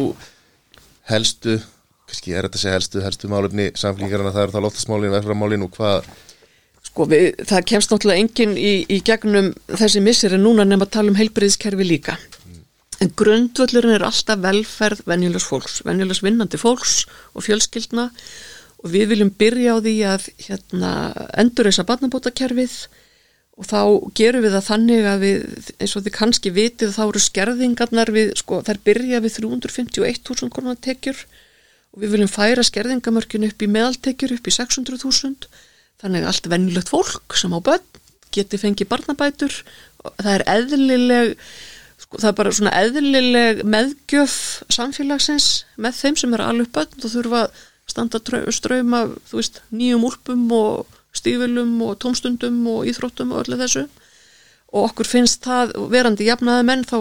helstu, kannski er þetta að segja helstu, helstu málefni samfélkingarna, það eru þá loftasmálin, verðframálin og hvað? Sko við, það kemst náttúrulega enginn í, í gegnum þessi missir en núna nefn að tala um heilbriðiskerfi líka. En grundvöllurinn er alltaf velferð venjulegs fólks, venjulegs vinnandi fólks og fjölskyldna. og við viljum byrja á því að hérna, endur þessa barnabótakerfið. Og þá gerum við það þannig að við, eins og þið kannski vitið, þá eru skerðingarnar við, sko, þær byrja við 351.000 konar tekjur. Og við viljum færa skerðingamörkin upp í meðaltekjur upp í 600.000 þannig að allt venjulegt fólk sem á börn geti fengið barnabætur. Það er eðlileg sko, það er bara svona eðlileg meðgjöf samfélagsins með þeim sem er alveg bönn og þurfa að standa straum af veist, nýjum úlpum og stífilum og tómstundum og íþróttum og öllu þessu. Og okkur finnst það verandi jafnaði menn þá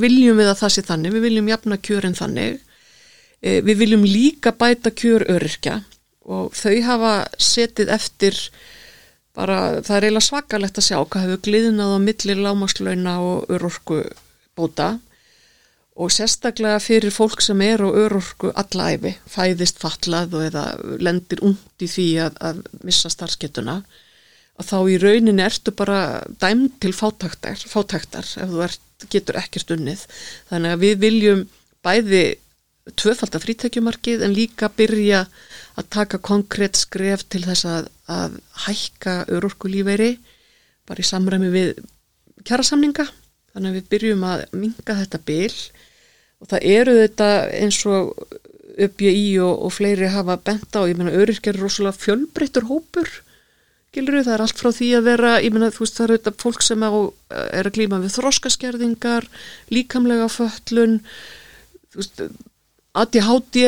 viljum við að það sé þannig, við viljum jafna kjörin þannig. Eh, Við viljum líka bæta kjör öryrkja. Og þau hafa setið eftir bara, það er eiginlega svakalegt að sjá hvað hefur gliðnað á milli lámaslauna og örorku bóta og sérstaklega fyrir fólk sem er á örorku allæfi, fæðist fallað og eða lendir ungt í því að, að missa starfskettuna að þá í rauninni ertu bara dæmd til fátæktar, fátæktar ef þú ert, getur ekkert unnið. Þannig að við viljum bæði tvöfaldar frítekjumarkið en líka byrja að taka konkrétt skref til þess að, að hækka örorkulífeyri bara í samræmi við kjærasamninga þannig að við byrjum að minga þetta bil og það eru þetta eins og uppjöi og, og fleiri hafa bent á, ég meina öryrkjar er rosalega fjölbreyttur hópur Gilru, það er allt frá því að vera, ég meina þú veist það eru þetta fólk sem á, er að glíma við þroskaskerðingar, líkamlega föllun, þú veist, ADHD,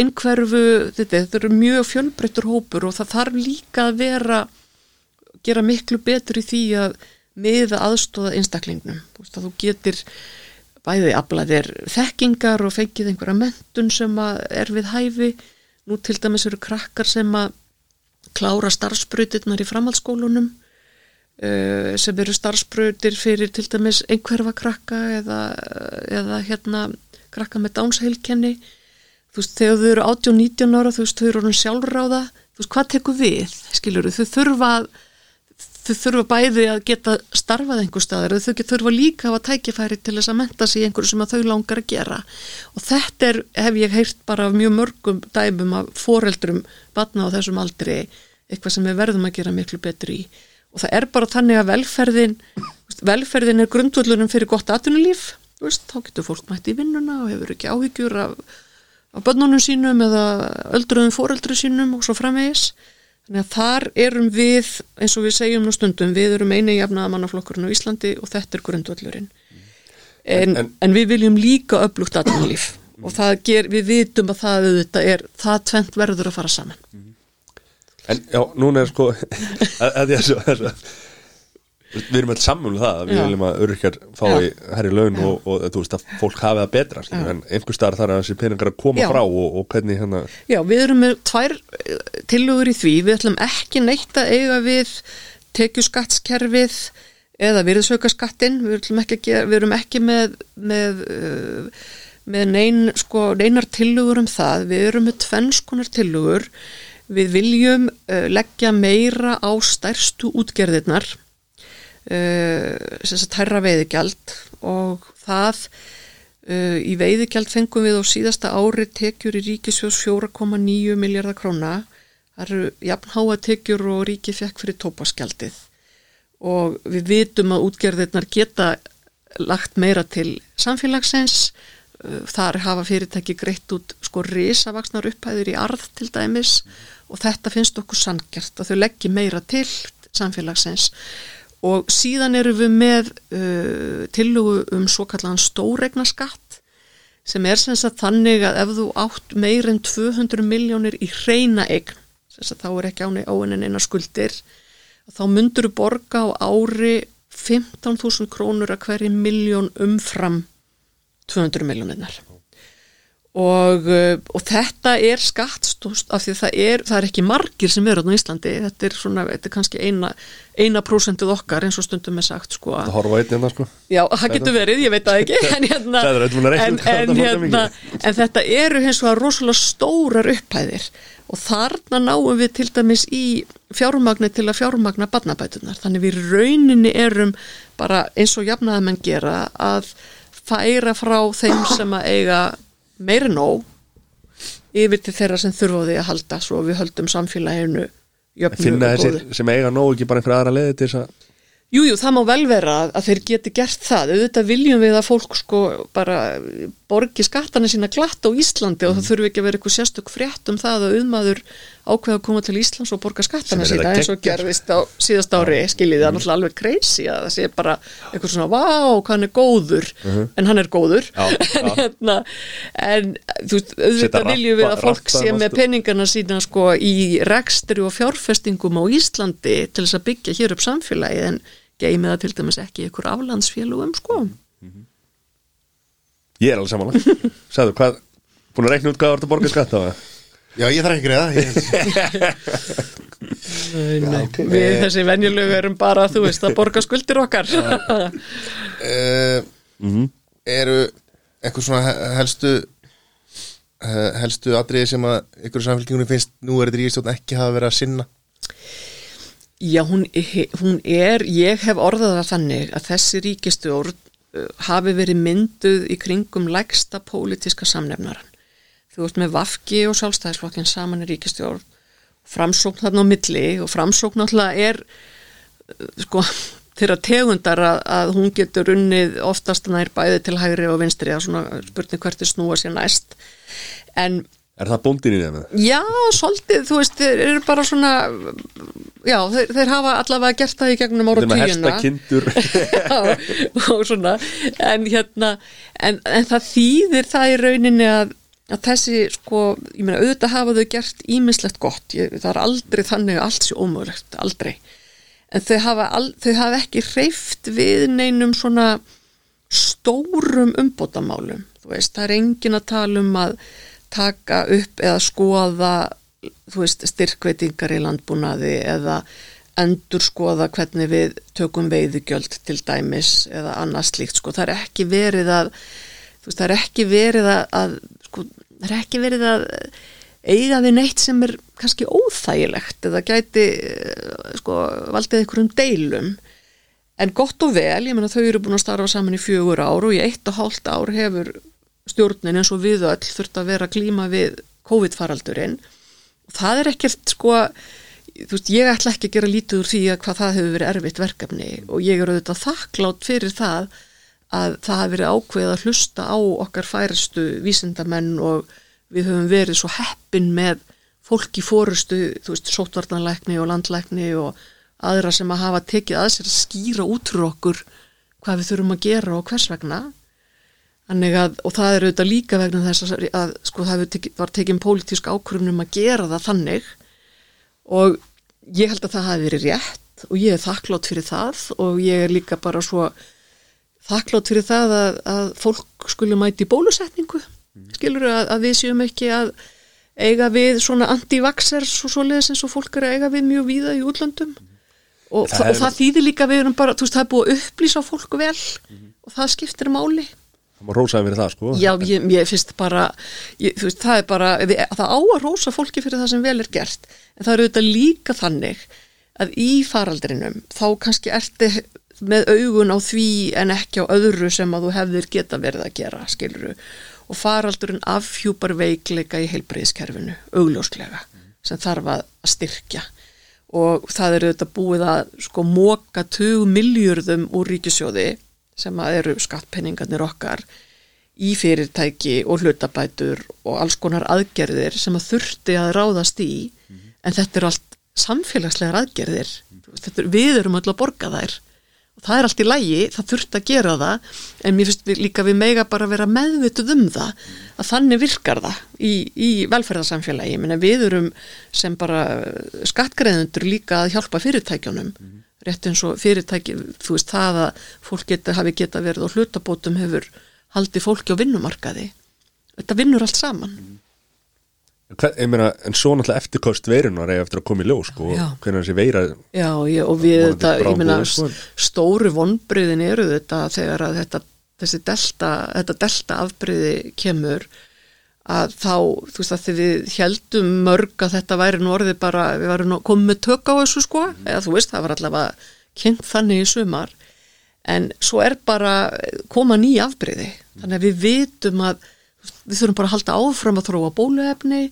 einhverfu, þetta, þetta eru mjög fjölbreyttur hópur og það þarf líka að vera, gera miklu betur í því að miða aðstóða einstaklingnum. Þú veist að þú getur bæði aflaðir þekkingar og fengið einhverja mentun sem er við hæfi. Nú til dæmis eru krakkar sem að klára starfsbrautirnar í framhaldsskólunum uh, sem eru starfsbrautir fyrir til dæmis einhverfa krakka eða, eða hérna krakka með dánsheilkenni þú veist, þegar þau eru 18-19 ára þú veist, þau eru sjálfráða. Þú veist, hvað tekur við, skilur þau þurfa að þau þurfa bæði að geta starfað einhver staðar þau get- þurfa líka að hafa tækifæri til þess að menta sig í einhverju sem þau langar að gera. Og þetta er, hef ég heyrt bara af mjög mörgum dæmum af foreldrum batna á þessum aldri eitthvað sem við verðum að gera miklu betur í. Og það er bara þannig að velferðin velferðin er grundvöldunum fyrir gott atvinnulíf þá getur fólk mætt í vinnuna og hefur ekki áhyggjur af, af börnunum sínum eða öldruðum foreldru sínum og svo framvegis Þannig að þar erum við, eins og við segjum nú stundum, við erum eini jafnaða mannaflokkurinn á Íslandi og þetta er grundvöllurinn. En, en, En- við viljum líka öflugt atvinnulíf og það ger, við vitum að það er, það tvent verður að fara saman. En já, núna er sko að, að ég svo, svo Við erum alltaf saman um það að Við viljum að öryrkjar fái herri laun og, og, þú veist að fólk hafi það betra Já. En einhver staðar þar að þessi peningar að koma Já. frá og, og hvernig hérna Já, við erum með tvær eh, tillögur í því, við ætlum ekki neitt að eiga við tekjuskattskerfið eða virðsaukaskattin, við, við erum ekki með, með, uh, með nein, sko, neinar tillögur um það, við erum með tvennskonar tillögur, við viljum uh, leggja meira á stærstu útgerðirnar, uh, hærra veiðigjald og það uh, í veiðigjald fengum við á síðasta ári tekjur í ríkisjós 4,9 miljardar króna. Það eru jafnháa tekjur og ríki fekk fyrir tópaskjaldið og við vitum að útgerðirnar geta lagt meira til samfélagsins. Uh, þar hafa fyrirtæki greitt út sko risavaksnar upphæður í arð til dæmis. Og þetta finnst okkur sangjart að þau leggji meira til samfélagsins. og síðan eru við með uh, tillugu um svo kallan stóregnaskatt sem er sem sagt þannig að ef þú átt meir en 200 miljónir í hreina eign, sem sagt þá er ekki áinnin eina skuldir, þá myndur þú borga á ári 15.000 krónur að hverju miljón umfram 200 miljónirnar. Og, uh, og þetta er skattstóst af því það er, það er ekki margir sem eru á Íslandi, þetta er svona, þetta er kannski eina, eina prósentið okkar eins og stundum er sagt sko. Að að horfa á einn hérna sko. Já, það getur verið, ég veit það ekki en, hérna, að en, en, hérna, en þetta eru hins vegar rosalega stórar upphæðir. Og þarna náum við til dæmis í fjármagni til að fjármagna barnabætunar, þannig við rauninni erum bara eins og jafnaðamenn gera að færa frá þeim sem að eiga meiri nóg yfir til þeirra sem þurfa á því að halda svo við höldum samfélaginu finna þessir sem eiga nóg ekki bara einhverja aðra leiði til þess að Jú, jú, það má vel vera að- þeir geti gert það. Auðvitað viljum við að fólk sko bara borgi skattana sína glatt á Íslandi og það þurfi ekki að vera eitthvað sérstök frétt um það að auðmaður ákveða að koma til Íslands og borga skattana sína eins og gerðist á síðast ári skiljið það er náttúrulega alveg crazy að það sé bara eitthvað svona, vá, hvað hann er góður. En hann er góður. Já, en, hérna, en þú veist, auðvitað viljum við að fólk sé með peningana sína sko í rekstri og fjárfestingum á Íslandi til þess að byggja hér upp samfélagið en geymið það til dæmis ekki ykkur aflandsfélugum sko. Ég er alveg samanlega Sæðu, hvað, búin að reikna út hvað Já, ég þarf ekki greiða við þessi venjulegu erum bara, þú veist, að borga skuldir okkar. Uh, Eru eitthvað svona he- helstu helstu atriði sem að ykkur samfélkingunum finnst nú er þetta ríkistjórn ekki hafa verið að sinna? Já, hún, hún er, ég hef orðað það þannig að þessi ríkistjórn uh, hafi verið mynduð í kringum lægsta pólitíska samnefnaran. Þú veist með Vafki og Sjálfstæðisflokkin saman í ríkistjórn, framsókn þarna á milli og framsókn náttúrulega er uh, sko þeirra tegundar að, að hún getur unnið oftast nær bæði til hægri og vinstri að svona spurning hvert er snúa sér næst. En Er það bóndin í þeim? Já, svolítið, þú veist, þeir eru bara svona, já, þeir, þeir hafa allavega gert það í gegnum ára kindur Já, og svona, en hérna, en, en það þýðir það í rauninni að, að þessi, sko, ég meina, auðvitað hafa þau gert ímislegt gott, ég, það er aldrei þannig að allt sé ómögulegt, aldrei, en þau hafa, al, þau hafa ekki hreift við neinum svona stórum umbótamálum, þú veist, það er engin að tala um að taka upp eða skoða þú veist, styrkveitingar í landbúnaði eða endur skoða hvernig við tökum veiðugjöld til dæmis eða annað slíkt sko, það er ekki verið að þú veist, það er ekki verið að, að sko, það er ekki verið að eiga við neitt sem er kannski óþægilegt eða gæti eh, sko, valdið einhverjum deilum. En gott og vel, ég meina þau eru búin að starfa saman í fjögur ár og í eitt og hálft ár hefur stjórnin eins og við öll þurft að vera klíma við COVID-faraldurinn. Og það er ekkert sko þú veist, ég ætla ekki að gera lítið úr því að hvað það hefur verið erfitt verkefni og ég er auðvitað þakklátt fyrir það að það hafi verið ákveð að hlusta á okkar færistu vísindamenn og við höfum verið svo heppin með fólk í fórustu, þú veist, sótvarnanlækni og landlækni og aðra sem að hafa tekið að sér að skýra út fyrir okkur hvað við þurfum að gera og hvers vegna. Að, og það er auðvitað líka vegna þess að, að sko það teki, var tekinn pólitísk ákvörunum að gera það þannig. Og ég held að það hafi verið rétt og ég er þakklátt fyrir það og ég er líka bara svo þakklátt fyrir það að, að fólk skulle mæti bólusetningu. Skilur að, að við séum ekki að eiga við svona anti-vaxers og svoleiðis eins og fólk er að eiga við mjög víða í útlöndum. Og, Það og það þýðir líka við erum bara, þú veist, það er búið að upplýsa fólk vel og það skiptir máli. Það má rósaði fyrir það sko. Já, ég, ég finnst bara, ég, þú veist, það er bara, við, það á að rósa fólki fyrir það sem vel er gert, en það eru auðvitað líka þannig að í faraldrinum þá kannski ertu með augun á því en ekki á öðru sem að þú hefðir geta verið að gera, skiluru, og faraldurinn afhjúpar veikleika í heilbreyðiskerfinu, augljóslega, sem þarf að styrkja. Og það eru auðvitað búið að sko móka 20 miljörðum úr ríkisjóði sem að eru skattpenningarnir okkar í fyrirtæki og hlutabætur og alls konar aðgerðir sem að þurfti að ráðast í. En þetta eru allt samfélagslegar aðgerðir. Þetta, er- við erum öll að borga þær það er allt í lægi, það þurfti að gera það en mér finnst líka við mega bara vera meðvituð um það að þannig virkar það í, í velferðarsamfélagi, ég meina við erum sem bara skattgreðundur líka að hjálpa fyrirtækjunum. Rétt eins og fyrirtæki, þú veist það að fólk geta, hafi geta verið á hlutabótum hefur haldið fólki á vinnumarkaði. Þetta vinnur allt saman. Ég meina, en svo náttúrulega eftirkost veirunar eða eftir að koma í ljós sko, hvernig þessi veira Já, ég, og við þetta, ég meina, sko. stóru vonbriðin eru þetta þegar að þetta, þessi delta, þetta delta afbriði kemur að þá, þú veist að þegar við heldum mörg að þetta væri nú orðið bara, við varum nú komið tök á þessu sko, eða þú veist, það var allavega kynnt þannig í sumar en svo er bara koma ný afbriði, þannig að við vitum að við þurfum bara að halda áfram að þróa bóluefni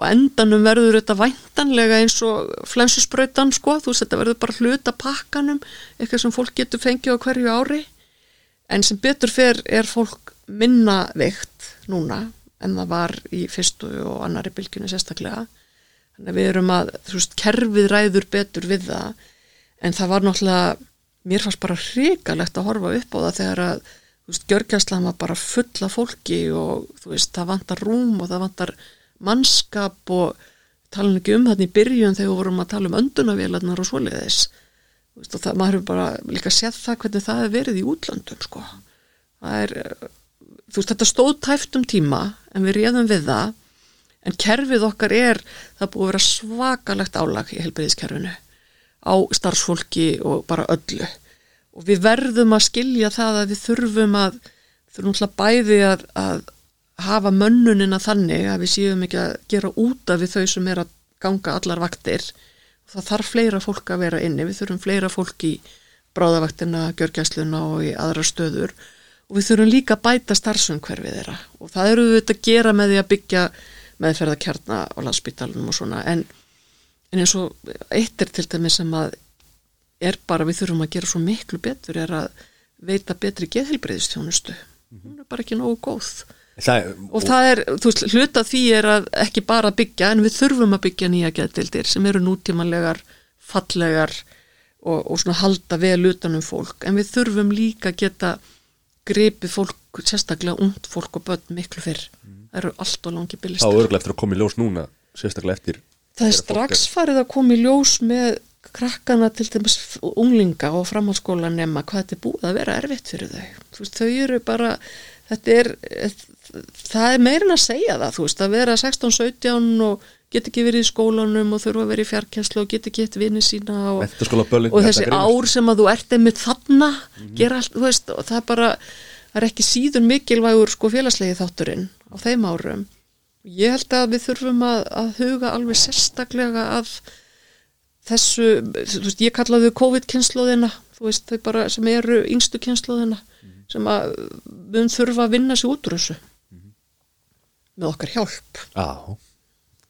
og endanum verður þetta væntanlega eins og flensusbrautan sko, þú veist þetta verður bara hluta pakkanum, eitthvað sem fólk getur fengið á hverju ári. En sem betur fer er fólk minna veikt núna en það var í fyrstu og annari bylgjunni sérstaklega. Þannig að við erum að, þú veist, kerfið ræður betur við það. En það var náttúrulega, mér fannst bara hrikalegt að horfa upp á það þegar að veist, gjörgjæslan var bara fulla fólki og þú veist, það vantar rúm og það vantar mannskap og tala ekki um þarna í byrjun þegar vorum að tala um öndunavélarnar og svoleiðis veist, og það, maður hefur bara líka séð það hvernig það hefur verið í útlöndum sko. það er þú veist, þetta stóð tæft um tíma en við réðum við það en kerfið okkar er, það búið að vera svakalegt álag í helbriðiskerfinu á starfsfólki og bara öllu og við verðum að skilja það að við þurfum að þurfum alltaf bæði að, að hafa mönnunina þannig að við séum ekki að gera úta við þau sem er að ganga allar vaktir. Það þarf fleira fólk að vera inni. Við þurfum fleira fólk í bráðavaktina, gjörgæsluna og í aðra stöður. Og við þurfum líka að bæta starfsumhverfið þeirra. Og það eru við þetta að gera með því að byggja meðferðakjarna á landsbytalunum og svona. En, en eins og eitt er til dæmis sem að er bara við þurfum að gera svo miklu betur er að veita betri geðhelbreyðistjónustu hún er bara ekki nógu góð. Það, og það er, þú veist, hluta því er að ekki bara byggja en við þurfum að byggja nýja geðdildir sem eru nútímanlegar fallegar og, og svona halda vel utanum fólk. En við þurfum líka að geta gripið fólk, sérstaklega ungt fólk og börn miklu fyrr. Það eru allt og langi þá byggistar örgulega eftir að koma í ljós núna sérstaklega eftir það er strax farið að koma í ljós með krakkana til dæmis unglinga og framhaldsskóla nema hvað þetta er búið að vera erfitt fyrir þau. Veist, þau eru bara þetta er, það er meirin að segja það þú veist, að vera 16-17 og get ekki verið í skólanum og þurfa að vera í fjarkjænslu og get ekki eitt vinni sína og, og þessi ár sem að þú ert einmitt þarna gera allt, veist, og það er bara það er ekki síður mikilvægur sko félagslegi þátturinn á þeim árum. Ég held að við þurfum að, að huga alveg sérstaklega að þessu, þú veist, ég kallaði þau COVID-kynnslóðina, þú veist, þau bara sem eru yngstu kynnslóðina sem að við höfum þurfa að vinna sig út úr þessu. Með okkar hjálp. Já.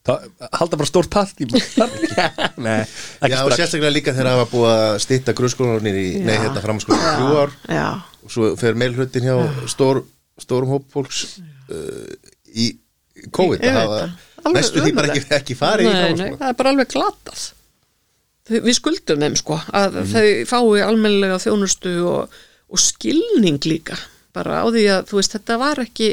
Það, halda bara stórt part í Nei, ekki Já, og sérstaklega líka þegar það var búið að stýtta grunnskólanir í, nei, Já. hérna framskólanir í Já, og svo fer meilhlutin hjá stór, stórum hóp fólks uh, í COVID að hafa næstu því bara ekki, ekki farið í nei, nei, framskólan það er bara alveg glatað. Þau- Við skuldum þeim sko að Mhm. þau fái almennilega þjónustu og, og skilning líka bara á því að þú veist þetta var ekki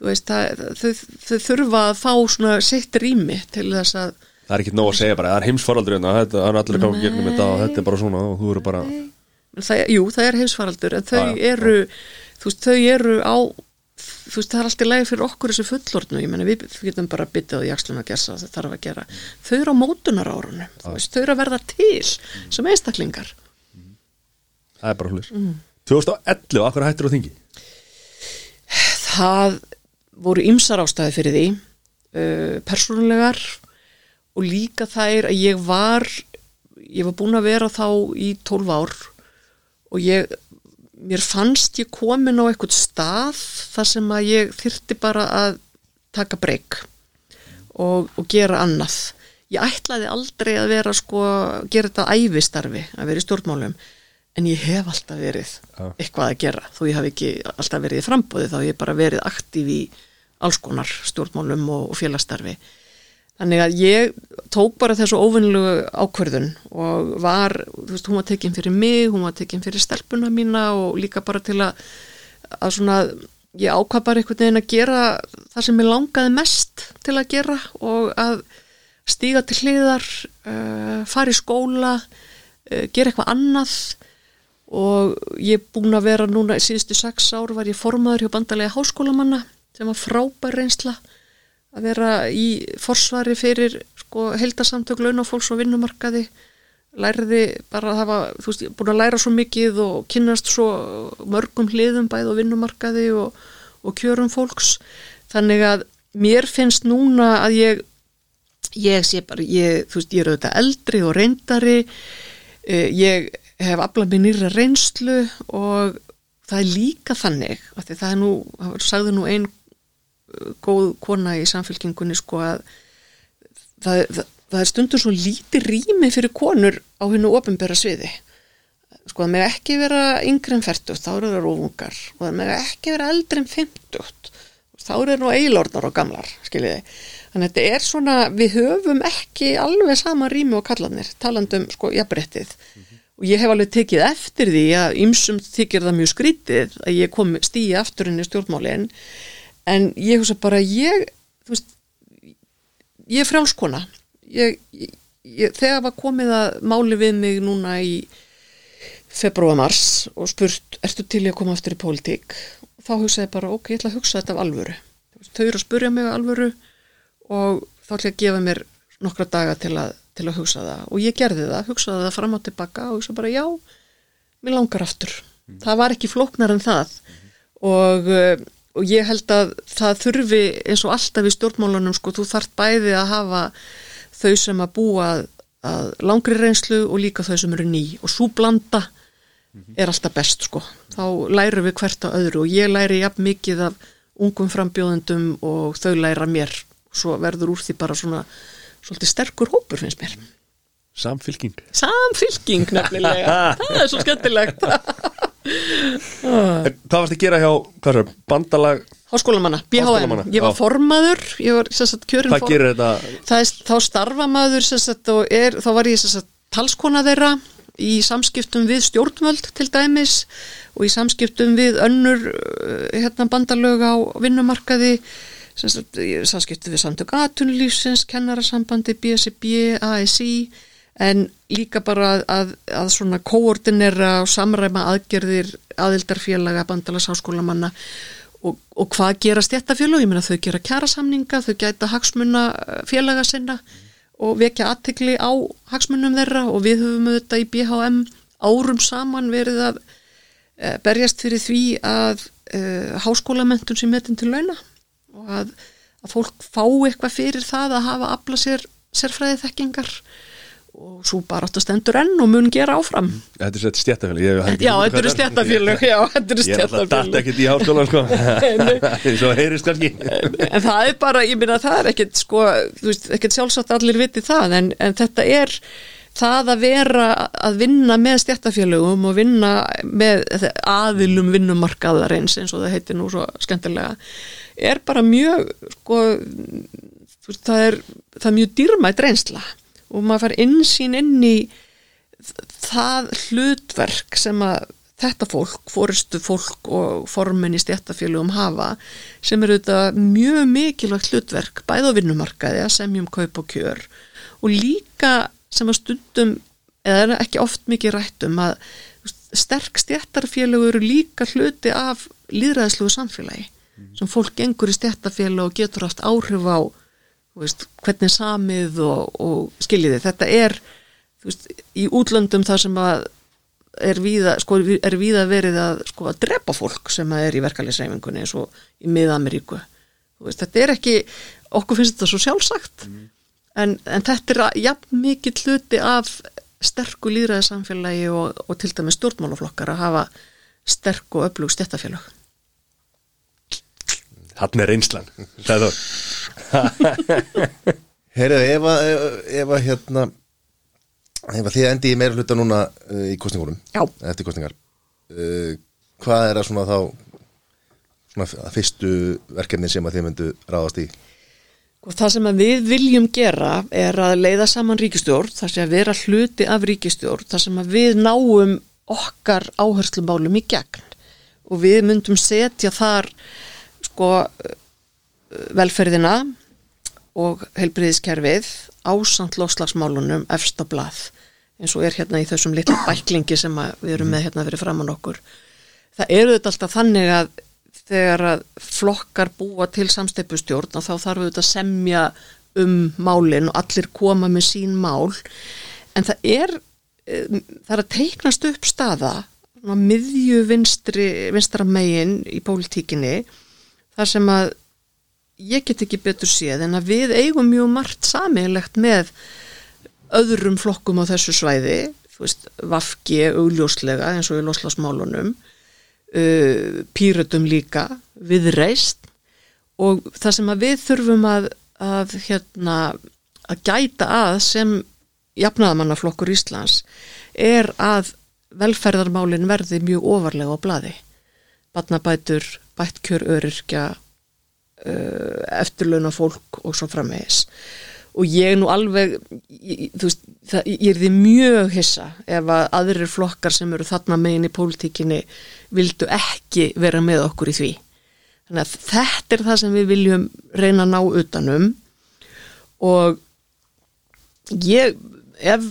þú veist það, þau, þau þurfa að fá svona sitt rými til þess að Það er ekki nóg að segja bara, það er heimsfaraldur hérna, þetta það er allir að ganga gegnum þetta og þetta er bara svona og þú eru bara það, jú, það er heimsfaraldur en þau Já, já, eru þú veist, þau eru á þú veist, það er alltaf lægi fyrir okkur þessu fullorðnu. Ég menna, við getum bara byttið á jakslun að gessa það þarf að gera, þau eru á mótunar árunum þú veist, þau eru að verða til sem einstaklingar. Það er bara hlutis Mm. 2011, akkur hættir á þingi? Það voru ymsar ástæði fyrir því uh, persónulegar og líka þær að ég var ég var búin að vera þá í 12 ár og ég mér fannst ég komin á eitthvað stað þar sem að ég þyrti bara að taka breyk og, og gera annað. Ég ætlaði aldrei að vera sko, gera þetta ævistarfi að vera í stjórnmálum en ég hef alltaf verið eitthvað að gera. Þó ég haf ekki alltaf verið í frambóði þá hef ég bara verið aktíf í alls konar stjórnmálum og, og félagstarfi þannig að ég tók bara þessu óvinnlegu ákvörðun og var, þú veist, hún var tekin fyrir mig hún var tekin fyrir stelpuna mína og líka bara til að, að svona, ég ákvað bara einhvern veginn að gera það sem ég langaði mest til að gera og að stíga til hliðar uh, fara í skóla uh, gera eitthvað annað. Og ég er búin að vera núna síðustu sex ár var ég formaður hjá bandalega háskólamanna sem var frábær reynsla að vera í forsvari fyrir sko, heldasamtök launafólks og vinnumarkaði. Lærði bara að hafa þú veist, búin að læra svo mikið og kynnast svo mörgum hliðum bæð og vinnumarkaði og, og kjörum fólks. Þannig að mér finnst núna að ég ég sé bara, ég, þú veist, ég er auðvitað eldri og reyndari. Eh, ég hef aflað mér nýra reynslu og það er líka þannig, það er nú sagði nú ein eh, góð kona í samfélkingunni sko að það, það, það er stundum svo lítið rými fyrir konur á hennu ofinbera sviði. Sko það með ekki vera yngri en 40 þá eru það rófungar og það með ekki vera eldri en 50 þá eru það nú eilornar og gamlar skiljiði. Þannig að þetta er svona, við höfum ekki alveg sama rými og kallanir, talandum sko jafnbrettið. Og ég hef alveg tekið eftir því að ymsum þykir það mjög skrítið að ég kom stíi aftur inn í stjórnmálinn, en ég hugsa bara, ég, veist, ég er frjálskona. Ég, ég, ég, þegar var komið að máli við mig núna í februar-mars og spurt, ertu til í að koma aftur í pólitík? Þá hugsaði ég bara, ok, ég ætla að hugsa þetta af alvöru. Þau eru að spurja mig af alvöru og þá ætla ég að gefa mér nokkra daga til að, til að hugsa það og ég gerði það, hugsaði það fram og tilbaka og hugsa bara já, mér langar aftur það var ekki flóknar en það og, uh, og ég held að það þurfi eins og alltaf í stjórnmálunum sko, þú þart bæði að hafa þau sem að búa að, að langri reynslu og líka þau sem eru ný. Og svo blanda er alltaf best sko, þá lærum við hvert á öðru. Og ég læri jafn mikið af ungum frambjóðendum og þau læra mér. Svo verður úr því bara svona svolítið sterkur hópur finnst mér. Samfylking. Samfylking nefnilega. Það er svo skemmtilegt En Hvað varst að gera hjá, hvað er bandalag Háskólamanna, BHM, ég var formaður ég var sagt kjörin Hvað gerir þetta? það er, þá starfa maður sagt, er, þá var ég sagt, talskona þeirra í samskiptum við stjórnvöld til dæmis og í samskiptum við önnur uh, hérna, bandalög á vinnumarkaði. Samskiptum við samtök atunlífsins, kennarasambandi BSB, ASI en líka bara að, að, svona koordinera og samræma aðgerðir aðildarfélaga bandalagsháskólamanna og, og hvað gera stjættafélög, ég meina þau gera kjærasamninga, þau gæta hagsmuna eh, félaga sinna og vekja aðtekli á hagsmunum þeirra. Og við höfum auðvitað í BHM árum saman verið að e, berjast fyrir því að e, háskólamentun sem metin til launa. Og að, að fólk fá eitthvað fyrir það að hafa afla sér sérfræði þekkingar og svo bara áttu stendur enn og mun gera áfram. Þetta er stjættafélag Já, þetta þetta eru Ég er alltaf stjættafélög ekkert í háskólan sko. Svo heyrist kannski. En það er bara, ég minna það er ekkert sko, þú veist, ekkert sjálfsagt allir viti það en, en þetta er það að vera að vinna með stjættafélögum og vinna með aðilum vinnumarkaðarins eins og það heitir nú svo skemmtilega er bara mjög sko, veist, það er það er mjög dýrmætt reynsla og maður fær insýn inn í það hlutverk sem að þetta fólk, fóristu fólk og formin í stjættafélugum hafa sem eru þetta mjög mikilvægt hlutverk bæð á vinnumarkaði að semjum kaup og kjör og líka sem að stundum eða ekki oft mikið rættum að sterk stjættarfélög eru líka hluti af líðræðslegu samfélagi sem fólk gengur í stjættarfélög og getur haft áhrif á veist, hvernig samið og, og skiljiði, þetta er veist, í útlöndum þar sem að er víða, sko, er víða verið að, sko, að drepa fólk sem er í verkefliðsreifingunni eins og í Mið-Ameríku. Þetta er ekki, okkur finnst þetta svo sjálfsagt en, en þetta er jafn mikið hluti af sterku líðræði samfélagi og, og til dæmis stjórnmálaflokkar að hafa sterk og öflug stjættafélag Hann er reynslan. Það er Heyrðu, ef að, ef, að hérna ef að þið endi í meira hluta núna uh, í kostningunum Já. eftir kostningar uh, hvað er að svona þá svona fyrstu verkefni sem að þið myndu ráðast í? Og það sem að við viljum gera er að leiða saman ríkistjórn, það sem að vera hluti af ríkistjórn, það sem að við náum okkar áherslumálum í gegn. Og við myndum setja þar sko velferðina og heilbriðiskerfið ásamt lofslagsmálunum efst á blað eins og er hérna í þessum litla bæklingi sem við erum með hérna fyrir framann okkur. Það eru þetta alltaf þannig að þegar að flokkar búa til samsteipustjórn þá þarf við að semja um málin og allir koma með sín mál en það er eh, það er að teiknast upp staða miðju vinstri vinstra megin í pólitíkinni þar sem að ég get ekki betur séð en að við eigum mjög margt sameiglegt með öðrum flokkum á þessu svæði veist, vafki augljóslega eins og í loslasmálunum uh, pýrötum líka viðreist og það sem að við þurfum að, að hérna að gæta að sem jafnaðamannaflokkur Íslands er að velferðarmálin verði mjög ofarlega á bladi batnabætur, bættkjör öryrkja uh, eftirlauna fólk og svo framvegis. Og ég nú alveg ég, veist, það, ég er því mjög hissa ef að aðrir flokkar sem eru þarna megin í pólitíkinni vildu ekki vera með okkur í því. Þannig að þetta er það sem við viljum reyna að ná utanum og ég ef,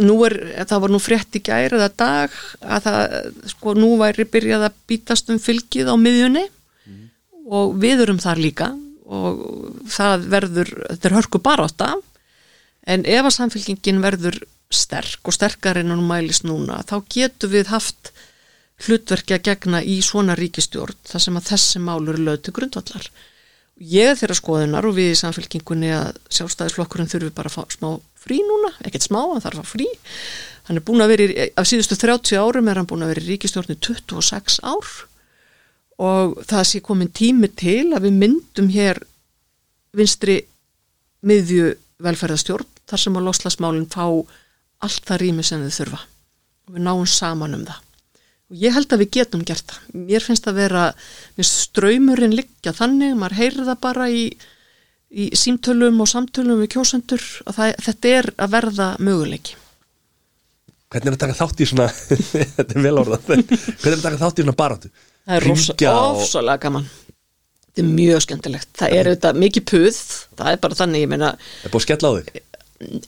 nú er, það var nú frétt í gæri eða dag að það, sko, nú væri byrjað að bítast um fylgið á miðjunni. Og við erum þar líka og það verður, þetta er hörku barátta en ef að samfélkingin verður sterk og sterkar en hún mælist núna, þá getur við haft hlutverki að gegna í svona ríkistjórn þar sem að þessi mál eru lög til grundvallar. Ég þeirra skoðunar og við í samfélkingunni að sjálfstæðisflokkurinn þurfi bara að fá smá frí núna, ekkert smá, hann þarf að frí. Hann er búin að vera, í, af síðustu 30 árum er hann búin að vera í ríkistjórni 26 ár. Og það sé komin tími til að við myndum hér vinstri miðju velferðastjórn þar sem að loslasmálinn fá allt það rými sem þau þurfa. Og við náum saman um það. Og ég held að við getum gert það. Mér finnst að vera, minnst ströymurinn liggja þannig, maður heyrir það bara í, í símtölum og samtölum við kjósendur og það, þetta er að verða möguleiki. Hvernig er að taka þátt í svona Þetta er vel orðað Hvernig er að taka þátt í svona baráttu? Það er Hringja og- ofsalega gaman. Þetta er mjög skemmtilegt. Það er auðvitað mikið puð, það er bara þannig ég meina, Er búið að skella á þig?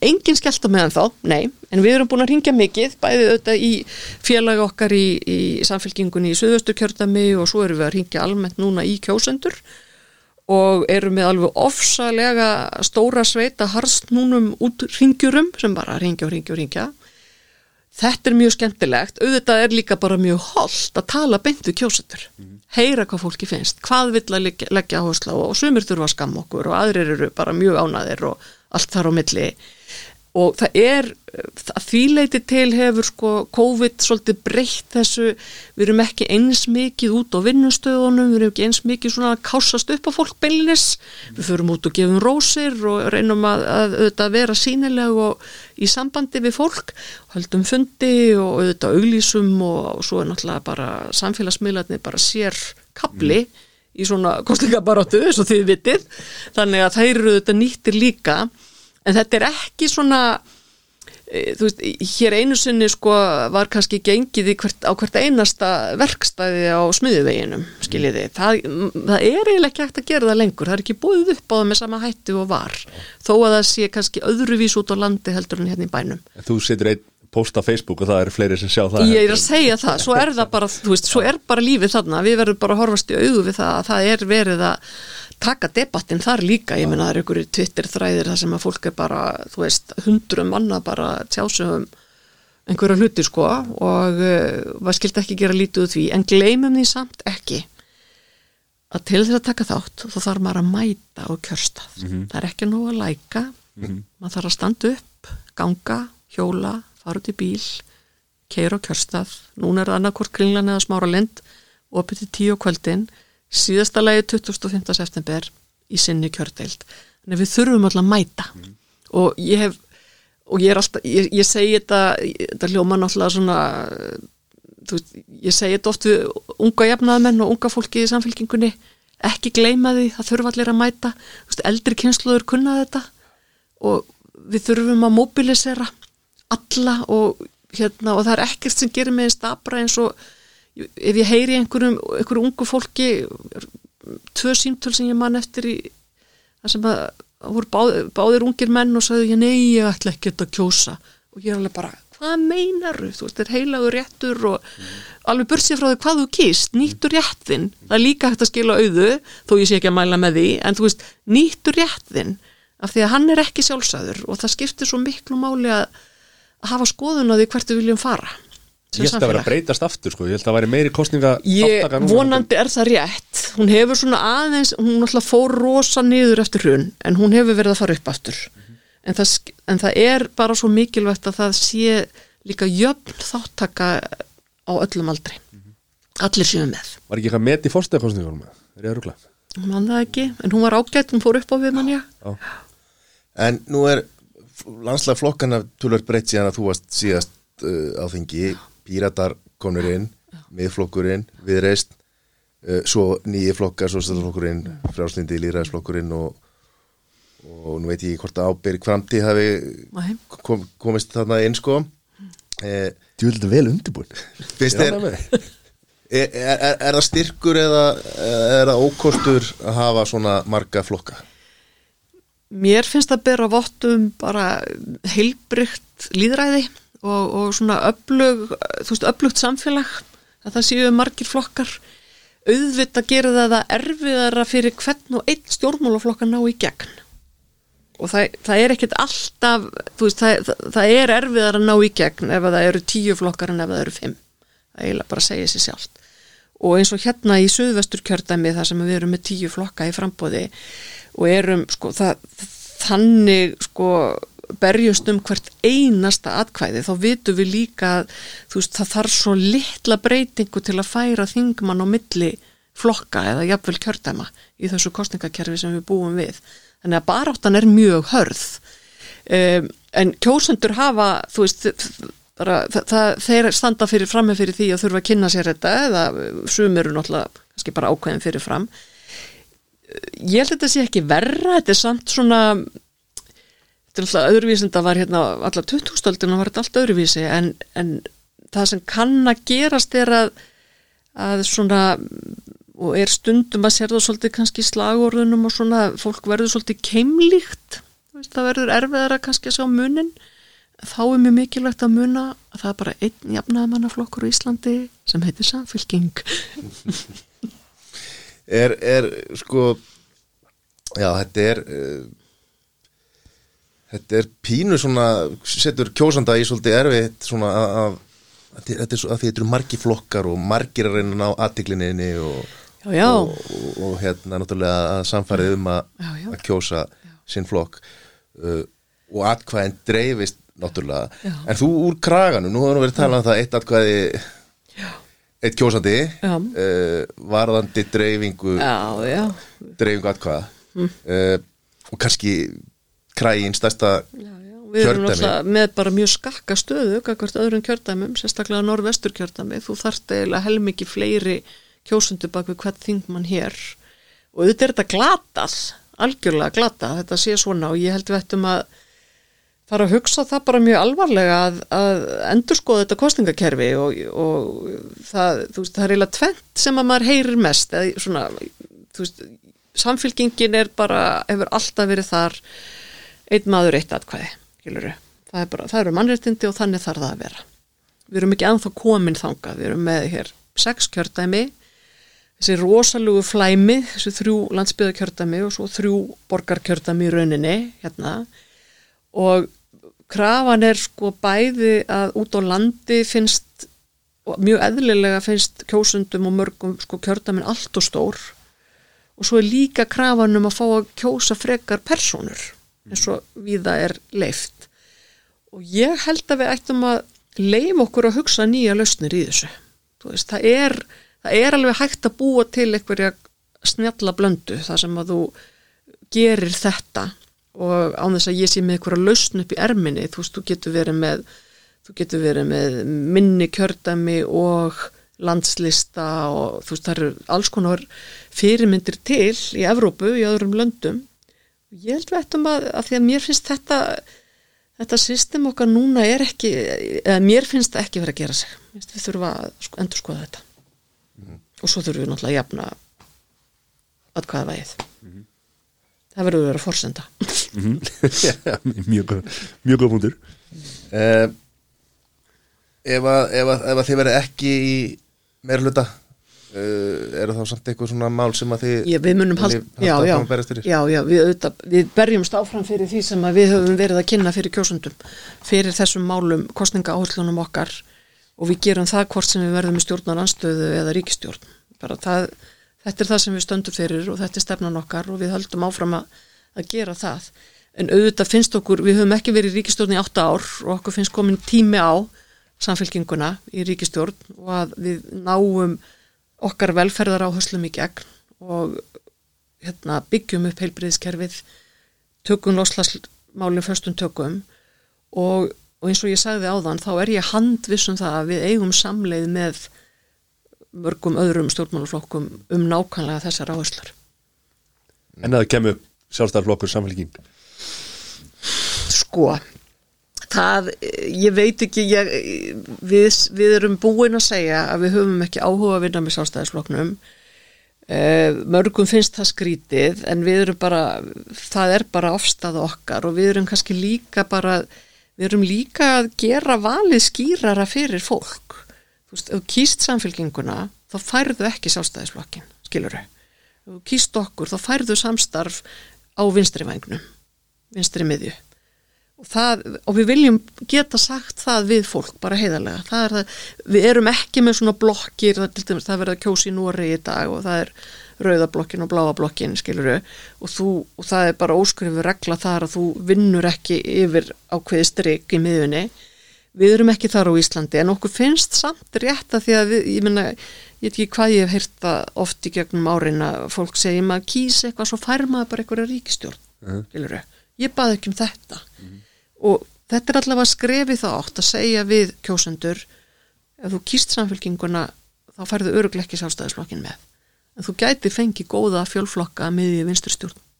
Engin skellt á meðan þá, nei en við erum búin að ringja mikið, bæði auðvitað í félagi okkar í, í samfélkingunni í Suðvöstur kjördami og svo erum við að ringja almennt núna í kjósendur og erum með alveg ofsalega stóra sveita harstnúnum út ringjurum sem bara ringja og ringja og ringja þetta er mjög skemmtilegt. Auðvitað er líka bara mjög holdt að tala beint við kjósendur. Heyra hvað fólki finnst, hvað vill að leggja, leggja áherslu á og sumir þurfa að skamma okkur og aðrir eru bara mjög ánaðir og allt þar á milli og það er því leiti til hefur sko COVID svolítið breytt þessu. Við erum ekki eins mikið út á vinnustöðunum, við erum ekki eins mikið svona að kásast upp á fólk beilis við förum út og gefum rósir og reynum að, að, að vera sínileg og í sambandi við fólk. Höldum fundi og auðvitað auglísum og, og svo er náttúrulega bara samfélagsmiðlarnir bara sér kapli í svona kostlingabaróttu og þið vitið. Þannig að þær eru auðvitað nýttir líka en þetta er ekki svona e, þú veist, hér einu sinni sko var kannski gengið hvert, á hvert einasta verkstæði á smiðuveginum, skiljiði. Það, það er eiginlega ekki hægt að gera það lengur. Það er ekki búið upp á það með sama hætti og var. Þó að það sé kannski öðruvís út á landi heldur en hérna í bænum. En Þú setur einn post á Facebook og það eru fleiri sem sjá það Ég er að segja það, svo er það bara, þú veist, svo er bara lífið þarna, við verðum bara að horfast í augu við það að það er verið að taka debattinn þar líka, ég meina það er einhverju Twitter þræðir þar sem að fólk er bara, þú veist, hundrum manna bara tjásum einhverja hluti sko og uh, maður skildi ekki gera lítið úr því, en gleymum því samt ekki að til þess að taka þátt þá þarf maður að mæta og kjörstað. Það er ekki nóg að læka. Maður þarf að standa upp, ganga hjóla, fara út í bíl keira á kjörstað. Núna er það annarkvort kringlan eða smára lind opið til tíu á kvöldin. Síðasta lagi 25. september í sinni kjördeild. Þannig að við þurfum alltaf að mæta. Og ég hef og ég er alltaf, ég, ég segi þetta þetta hljóma náttúrulega svona veist, ég segi þetta oft við unga jafnaðamenn og unga fólki í samfélkingunni ekki gleyma því, það þurfa allir að mæta. Veist, eldri kynsluður kunna þetta. Og við þurfum að mobilisera alla og hérna og það er ekkert sem gerir mig einn stabra eins og ef ég heyri einhverjum, einhverjum ungu fólki tvö símtöl sem ég man eftir í það sem að voru báð, báðir ungir menn og sagði ég nei, ég ætla ekki að kjósa. Og ég er alveg bara, hvað meinaru þú veist, þetta er heilagur réttur og alveg bursið frá því hvað þú kýst. Nýttur réttin, það er líka hægt að skila auðu þó ég sé ekki að mæla með því en þú veist, nýttur réttin. Af því að hann er ekki sjálfsæður og það skiptir svo miklu máli að, að hafa skoðun á því hvert við viljum fara Ég held að vera að samfélag. breytast aftur sko, ég held að væri meiri kostninga Ég, vonandi er það rétt. Hún hefur svona aðeins hún alltaf fór rosa niður eftir hrun en hún hefur verið að fara upp aftur. En, það, en það er bara svo mikilvægt að það sé líka jöfn þáttaka á öllum aldri. Allir séu með. Var ekki eitthvað met í fórstæðakostningunum? Er ég að rugla? mann það ekki, en hún var ágætt, hún fór upp á við mann já. En nú er landslag flokkana tölvöld breytt síðan að þú varst síðast uh, á þingi. Píratar komnir inn, miðflokkurinn, viðreist uh, svo nýji flokkar, svo stæðarflokkurinn frjálslindi líðræðisflokkurinn og, og nú veit ég ekki hvort að ábyrg framtíð hafi kom, komist þarna inn sko. Eh, Þú vil þetta vel undirbúin. Er, er, er, er það styrkur eða er það ókostur að hafa svona marga flokka Mér finnst að bera vottum bara heilbrygt líðræði og, og svona öflug, þú veist, öflugt samfélag að það séu margir flokkar. Auðvitað gerir það að erfiðara fyrir hvern og einn stjórnmálaflokka ná í gegn. Og það, það er ekkert alltaf, veist, það, það, það er erfiðar að ná í gegn ef að það eru tíu flokkar en ef það eru fimm. Það eiginlega bara segja sér sjálft og eins og hérna í Suðvestur kjördæmi þar sem við erum með tíu flokka í frambóði og erum sko það, þannig sko berjumst um hvert einasta atkvæði þá vitum við líka veist það þarf svo litla breytingu til að færa þingmann á milli flokka eða jafnvel kjördæma í þessu kostningakerfi sem við búum við. Þannig að baráttan er mjög hörð. Um, en kjósendur hafa þú veist bara, það, þeir standa fyrir frammi fyrir því að þurfa að kynna sér þetta eða sumir eru náttúrulega kannski bara ákveðin fyrir fram. Ég held að þetta sé ekki verra þetta er samt svona þetta er alltaf öðruvísi en það var hérna allar 2000-stöldinu var þetta allt öðruvísi en, en það sem kann að gerast er að, að svona og er stundum að sér það svolítið kannski í slagorðunum og svona fólk verður svolítið keimlíkt það verður erfiðara kannski að sjá munin þá er mjög mikilvægt að muna að það er bara einn jafnaðamannaflokkur í Íslandi sem heitir Samfylking. Er, er sko já, þetta er uh, þetta er pínu svona setur kjósanda í svolítið erfitt svona að, að, að þetta er svo að því þetta eru margi flokkar og margir að reyna að ná aðtiklinni og, og, og, og hérna náttúrulega að samfærið um að, Já, já. að kjósa sinn flokk. Uh, og atkvæðin dreifist náttúrulega, en þú úr kraganum nú hefur verið talað um það eitt atkvæði eitt kjósandi uh, varðandi dreifingu Já, já, dreifingu atkvæða. Uh, og kannski krægin stærsta já. Við erum náttúrulega með bara mjög skakka stöðu kakvart öðrum kjördæmum, sérstaklega norðvestur kjördæmi, þú þarft eiginlega helmikið fleiri kjósundu bak við hvert þingmann hér. Og auðvitað er þetta glatað, algjörlega glatað, þetta sé svona. Og ég held við ættum að fara að hugsa það bara mjög alvarlega að, að endurskoða þetta kostningakerfi og, og það, veist, það er eiginlega tvent sem að maður heyrir mest eða svona, þú veist, samfylkingin er bara, hefur alltaf verið þar einn maður eitt atkvæði, skiluru. Það, er bara, það eru mannréttindi og þannig þarf það að vera. Við erum ekki ennþá komin þangað, við erum með hér sex kjördæmi, þessi rosalugu flæmi, þessi þrjú landsbyðakjördæmi og svo þrjú borgarkjördæmi í rauninni, hérna, og krafan er sko bæði að út á landi finnst, mjög eðlilega finnst kjósundum og mörgum sko kjördæmin allt og stór. Og svo er líka krafan um að fá að kjósa frekar persónur eins og viða er leift og ég held að við ættum að leif okkur að hugsa nýja lausnir í þessu. Veist, það, er, það er alveg hægt að búa til einhverja snjalla blöndu þar sem að þú gerir þetta og án þess að ég sé með einhverja lausn upp í erminni, þú veist, þú getur verið með þú getur verið með minni kjördæmi og landslista og þú veist, það eru alls konar fyrirmyndir til í Evrópu, í öðrum löndum. Ég held við ættum að, að því að mér finnst þetta þetta system okkar núna er ekki eða mér finnst það ekki verið að gera sig. Finnst við þurfa að sko, endur skoða þetta og svo þurfum við náttúrulega að jafna atkvæða vægið það verður að vera forsenda. Já, mjög góð mjög góð punktur. Uh, ef, að, þið verið ekki í meira hluta uh, eru þá samt eitthvað svona mál sem að þið Já, við munum hald, já, halda já, já, já, við, auðvitað, við berjumst áfram fyrir því sem við höfum verið að kynna fyrir kjósundum, fyrir þessum málum, kostninga áhullunum okkar. Og við gerum það hvort sem við verðum í stjórnar anstöðu eða ríkistjórn. Bara það, þetta er það sem við stöndum fyrir og þetta er stefnan okkar og við höldum áfram að, að gera það. En auðvitað finnst okkur, við höfum ekki verið í ríkistjórn í átta ár og okkur finnst komin tími á samfélkinguna í ríkistjórn og að við náum okkar velferðar áherslum í gegn og hérna, byggjum upp heilbriðiskerfið, tökum loslasmálinn föstum tökum og, og eins og ég sagði áðan þá er ég handviss um það að við eigum samleið með mörgum öðrum stjórnmálaflokkum um nákvæmlega þessar áherslur. En að það kemur sjálfstæðarflokkur samfélging Sko, það, ég veit ekki, ég, við, við erum búin að segja að við höfum ekki áhuga að vinna með sjálfstæðisflokknum. Eh, mörgum finnst það skrítið en við erum bara, það er bara ofstað okkar og við erum kannski líka bara, við erum líka að gera valið skýrara fyrir fólk. Þú veist, ef þú kýst samfélkinguna, þá færðu ekki sjálfstæðisflokkin, skilur þau. Ef þú kýst okkur, þá færðu samstarf á vinstri vangnum, vinstri miðju. Og, það, og við viljum geta sagt það við fólk bara heiðarlega. Það er það, við erum ekki með svona blokkir það, dæmis, það verða kjósi í Nóri í dag og það er rauðablokkin og bláablokkin skiluru og, þú, og það er bara óskrifur regla þar að þú vinnur ekki yfir ákveði strik í miðunni við erum ekki þar á Íslandi en okkur finnst samt rétt að því að við, ég menna, ég veit ekki hvað ég hef heyrt það oft í gegnum árin að fólk segja maður kýs eitthvað svo fær maður bara eitthvað ríkistjórn, uh -huh. ég baði ekki um þetta. Uh -huh og þetta er allavega skrefið þá átt að segja við kjósendur ef þú kýst samfélkinguna þá færðu öruglega ekki sástæðisflokkin með. En þú gæti fengi góða fjölflokka með í vinsturstjórn Það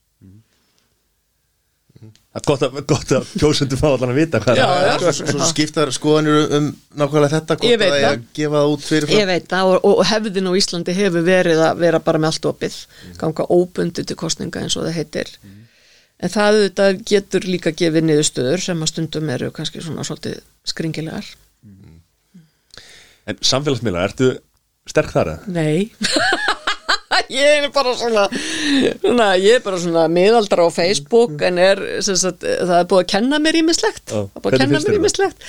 gott að, gott að kjósendur fá allan að vita hvað Já, það já. er Svo, svo skiptar skoðanir um nákvæmlega þetta veit að það er það. að gefa það út fyrir Ég veit það og, og hefðin á Íslandi hefur verið að vera bara með allt opið. Ganga óbundi til kostninga eins og það heitir. En það auðvitað getur líka gefið niðurstöður sem að stundum eru kannski svona svolítið skringilegar. En samfélagsmiðlar, ertu sterk þar eða? Nei Ég er bara svona, svona ég er bara svona miðaldra á Facebook en er, sagt, það er búið að kenna mér ímislegt, Já, það er búið að kenna finnst mér ímislegt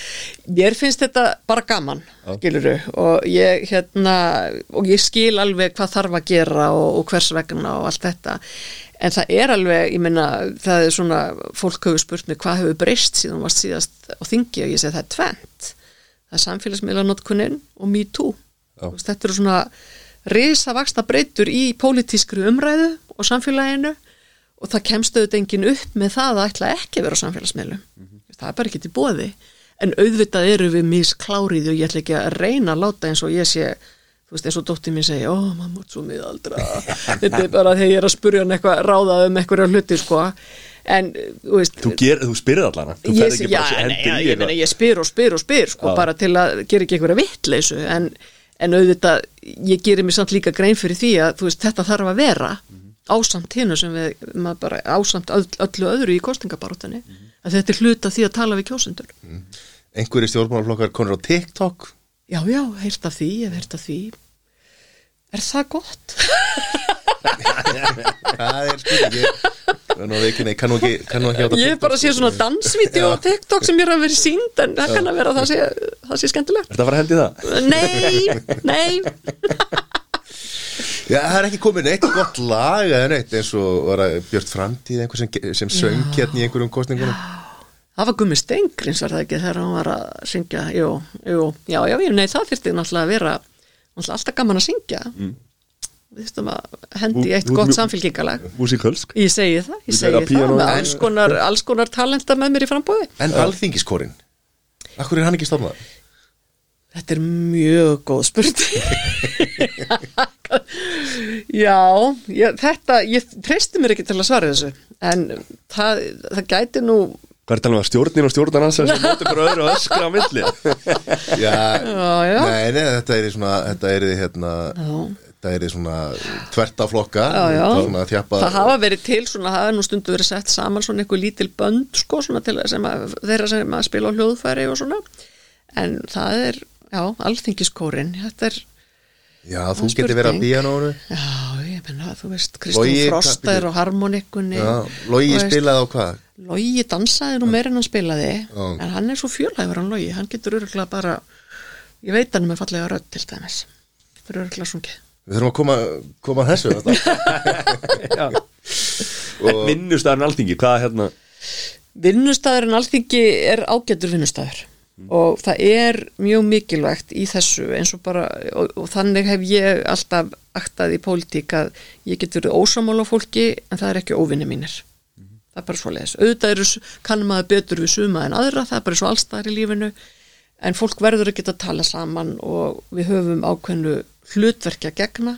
Mér finnst þetta bara gaman skiluru og ég hérna, og ég skil alveg hvað þarf að gera og, og hvers vegna og allt þetta. En það er alveg, ég meina það er svona, fólk hefur spurt mig hvað hefur breyst síðan varst síðast á þingi? Og ég segi það er tvent það er samfélagsmiðlanótkunnin og me too. Þetta eru svona risa vaksta breytur í pólitískri umræðu og samfélaginu og það kemst auðvitað enginn upp með það að ætla ekki að vera á samfélagsmiðlum. Það er bara ekki til bóði en auðvitað eru við misklárið og ég ætla ekki að reyna að láta eins og ég sé þú veist eins og dóttir mín segja ó mamma, svo miðaldra. Þetta er bara þegar ég er að spurja hann eitthvað ráðað um eitthvað hluti sko. En þú veist Þú, þú spyrir allan Þú ég, ferð ekki já, bara að nei, í ég, eitthvað. meina, ég spyr og spyr og spyr sko, bara til að gera ekki einhverja vittleysu en, en auðvitað ég gerir mér samt líka grein fyrir því að veist, þetta þarf að vera ásamt hinnu sem við bara, ásamt öll, öllu öðru í kostningabaróttinni að þetta er hluta því að tala við kjósendur. Einhverju stjórnmálaflokkar konur á TikTok? Já, já, heyrt af því, ég hef heyrt af því. Er það gott? það er spurning ég, nú, veikinni, kann nú ekki, þetta ég hef bara séð svona dansvídeó á TikTok sem er að vera sínd en það kann að vera að það sé, það sé skemmtilegt. Að fara að hendi það? nei, nei. Já, það er ekki komið neitt gott lag eða neitt eins og var að Björn Framtíð einhver sem, sem söng hérna í einhverjum kostningunum Það var Gummi Stengrins var það ekki þegar hann var að syngja, jú, jú, já, já, nei, það þyrfti náttúrulega að vera náttúrulega alltaf gaman að syngja. Mm. Við þurftum að hendi eitt gott samfélkingalag Músikölsk Ég segi það, ég segi það. með alls konar, alls konar talenta með mér í frambóði En alþingiskórin? Akkur er hann ekki stofnað? Þetta er mjög góð spurning. Já, ég, þetta ég treysti mér ekki til að svara þessu en það, það gæti nú Hvað er talað um að stjórnin og stjórnan sem móti fyrir öðru og öskra á milli? Já, Já, já. Nei, nei, þetta er í svona Þetta er í hérna Já. Þetta er svona tverta flokka Já, já. Þetta er svona þjappa Það hafa verið til svona, það hafa nú stundu verið sett saman svona einhver lítil bönd sko svona til að sem að þeirra sem að spila á hljóðfæri og svona. En það er, já, alþingiskórin þetta er, Já, Það þú er getur verið að píanónu já, ég menna þú veist, Kristján Logi, Frost hvað- er á harmonikunni veist, spilaði á hvað? Logi dansaði nú meir en hann spilaði Já. en hann er svo fjölhæfur hann Logi, hann getur örgulega bara ég veit hann með fallega rödd til dæmis. Þetta er örgulega sungið Við þurfum að koma, koma að þessu þetta. En vinnustæðan alþingi, hvað hérna? Vinnustæðurinn alþingi er ágætur vinnustæður og það er mjög mikilvægt í þessu eins og bara og, og þannig hef ég alltaf aktað í pólitík að ég get verið ósamála fólki en það er ekki óvinni mínir. Það er bara svo leiðis auðvitað eru, kann maður betur við suma en aðra það er bara svo allstæðar í lífinu en fólk verður ekki að tala saman og við höfum ákveðnu hlutverki að gegna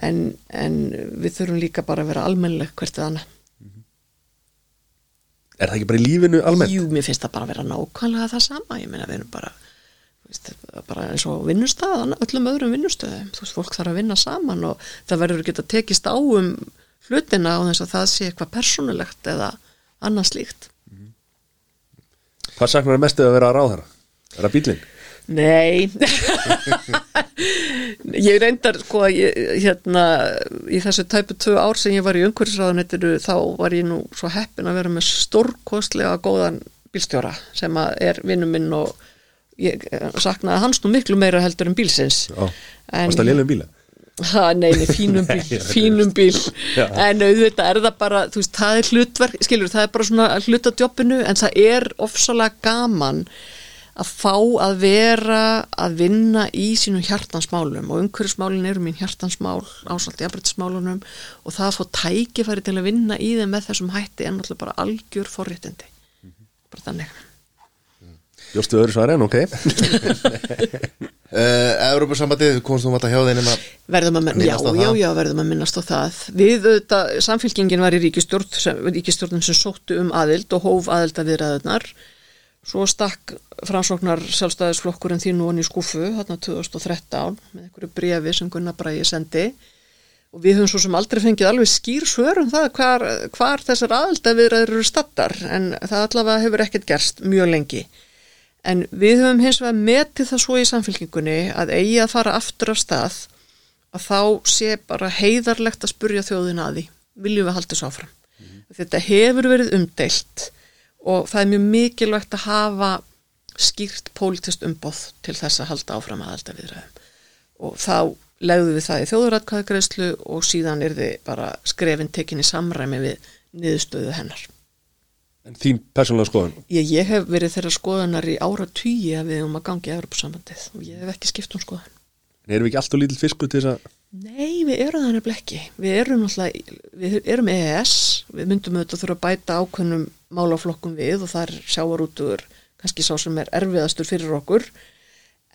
en, en við þurfum líka bara að vera almennileg hvert við annað. Er það ekki bara í lífinu almennt? Jú, mér finnst það bara að vera nákvæmlega það sama. Ég meina við erum bara veist, bara eins og vinnustæð öllum öðrum vinnustöðum, þú veist, fólk þarf að vinna saman og það verður ekki að tekist á um hlutina og þess að það sé eitthvað persónulegt eða annað slíkt. Hvað saknar það mest að vera að ráðara? Er það bílinn? Nei. Ég reyndar sko ég, hérna í þessu tæpu tvö ár sem ég var í umhverfisráðunetinu þá var ég nú svo heppin að vera með stórkostlega góðan bílstjóra sem er vinnu minn og ég eh, saknaði hans nú miklu meira heldur en bílsins. Varst að lélum bíla? Ha, nei, nei, fínum bíl, fínum bíl. En auðvitað er það bara veist, það er hlutverk, skilur, það er bara svona hluta djobbinu, en það er ofsalega gaman að fá að vera að vinna í sínum hjartansmálum og umhverfismálin eru mín hjartansmál ásalt í afbrytismálunum og það að fá tækifæri til að vinna í þeim með þessum hætti er náttúrulega bara algjör forréttindi bara þannig Jóstu öðru svar en, ok Uh, Európa-sambandið, komst þú alltaf hjá þeim að Verðum að, já, Minnast á já, það. já, verðum að minnast á það. Við auðvitað, samfélkingin var í ríkistjórn, sem, ríkistjórnum sem sóttu um aðild og hóf aðilda viðræðunar. Svo stakk framsóknar sjálfstæðisflokkurinn því nú hann í skúfu, þarna 2013, með einhverju brefi sem Gunnar Bræði sendi. Og við höfum svo sem aldrei fengið alveg skýr svör um það hvar, hvar þessar aðilda viðræður eru stattar, en það allavega hefur ekkert gerst mjög lengi. En við höfum hins vegar metið það svo í samfélkingunni að eigi að fara aftur af stað að þá sé bara heiðarlegt að spurja þjóðina að því. Viljum við halda þessu áfram? Þetta hefur verið umdeilt og það er mjög mikilvægt að hafa skýrt pólitist umboð til þess að halda áfram að halda viðræðum. Og þá legðum við það í þjóðuratkvæðagreislu og síðan er þið bara skrefin tekin í samræmi við niðurstöðu hennar. En þín persónulega skoðun Ég, ég hef verið þeirra skoðanar í ára tugi að við um að gangi í Evropasambandið og ég hef ekki skipt um skoðan. En erum við ekki alltaf lítill fiskur til þess að Nei, við erum það nefnilega ekki. Við erum náttúrulega, við erum EES, við myndum auðvitað þurfa að bæta ákveðnum málaflokkum við og það er sjávarútugur, kannski sá sem er erfiðastur fyrir okkur.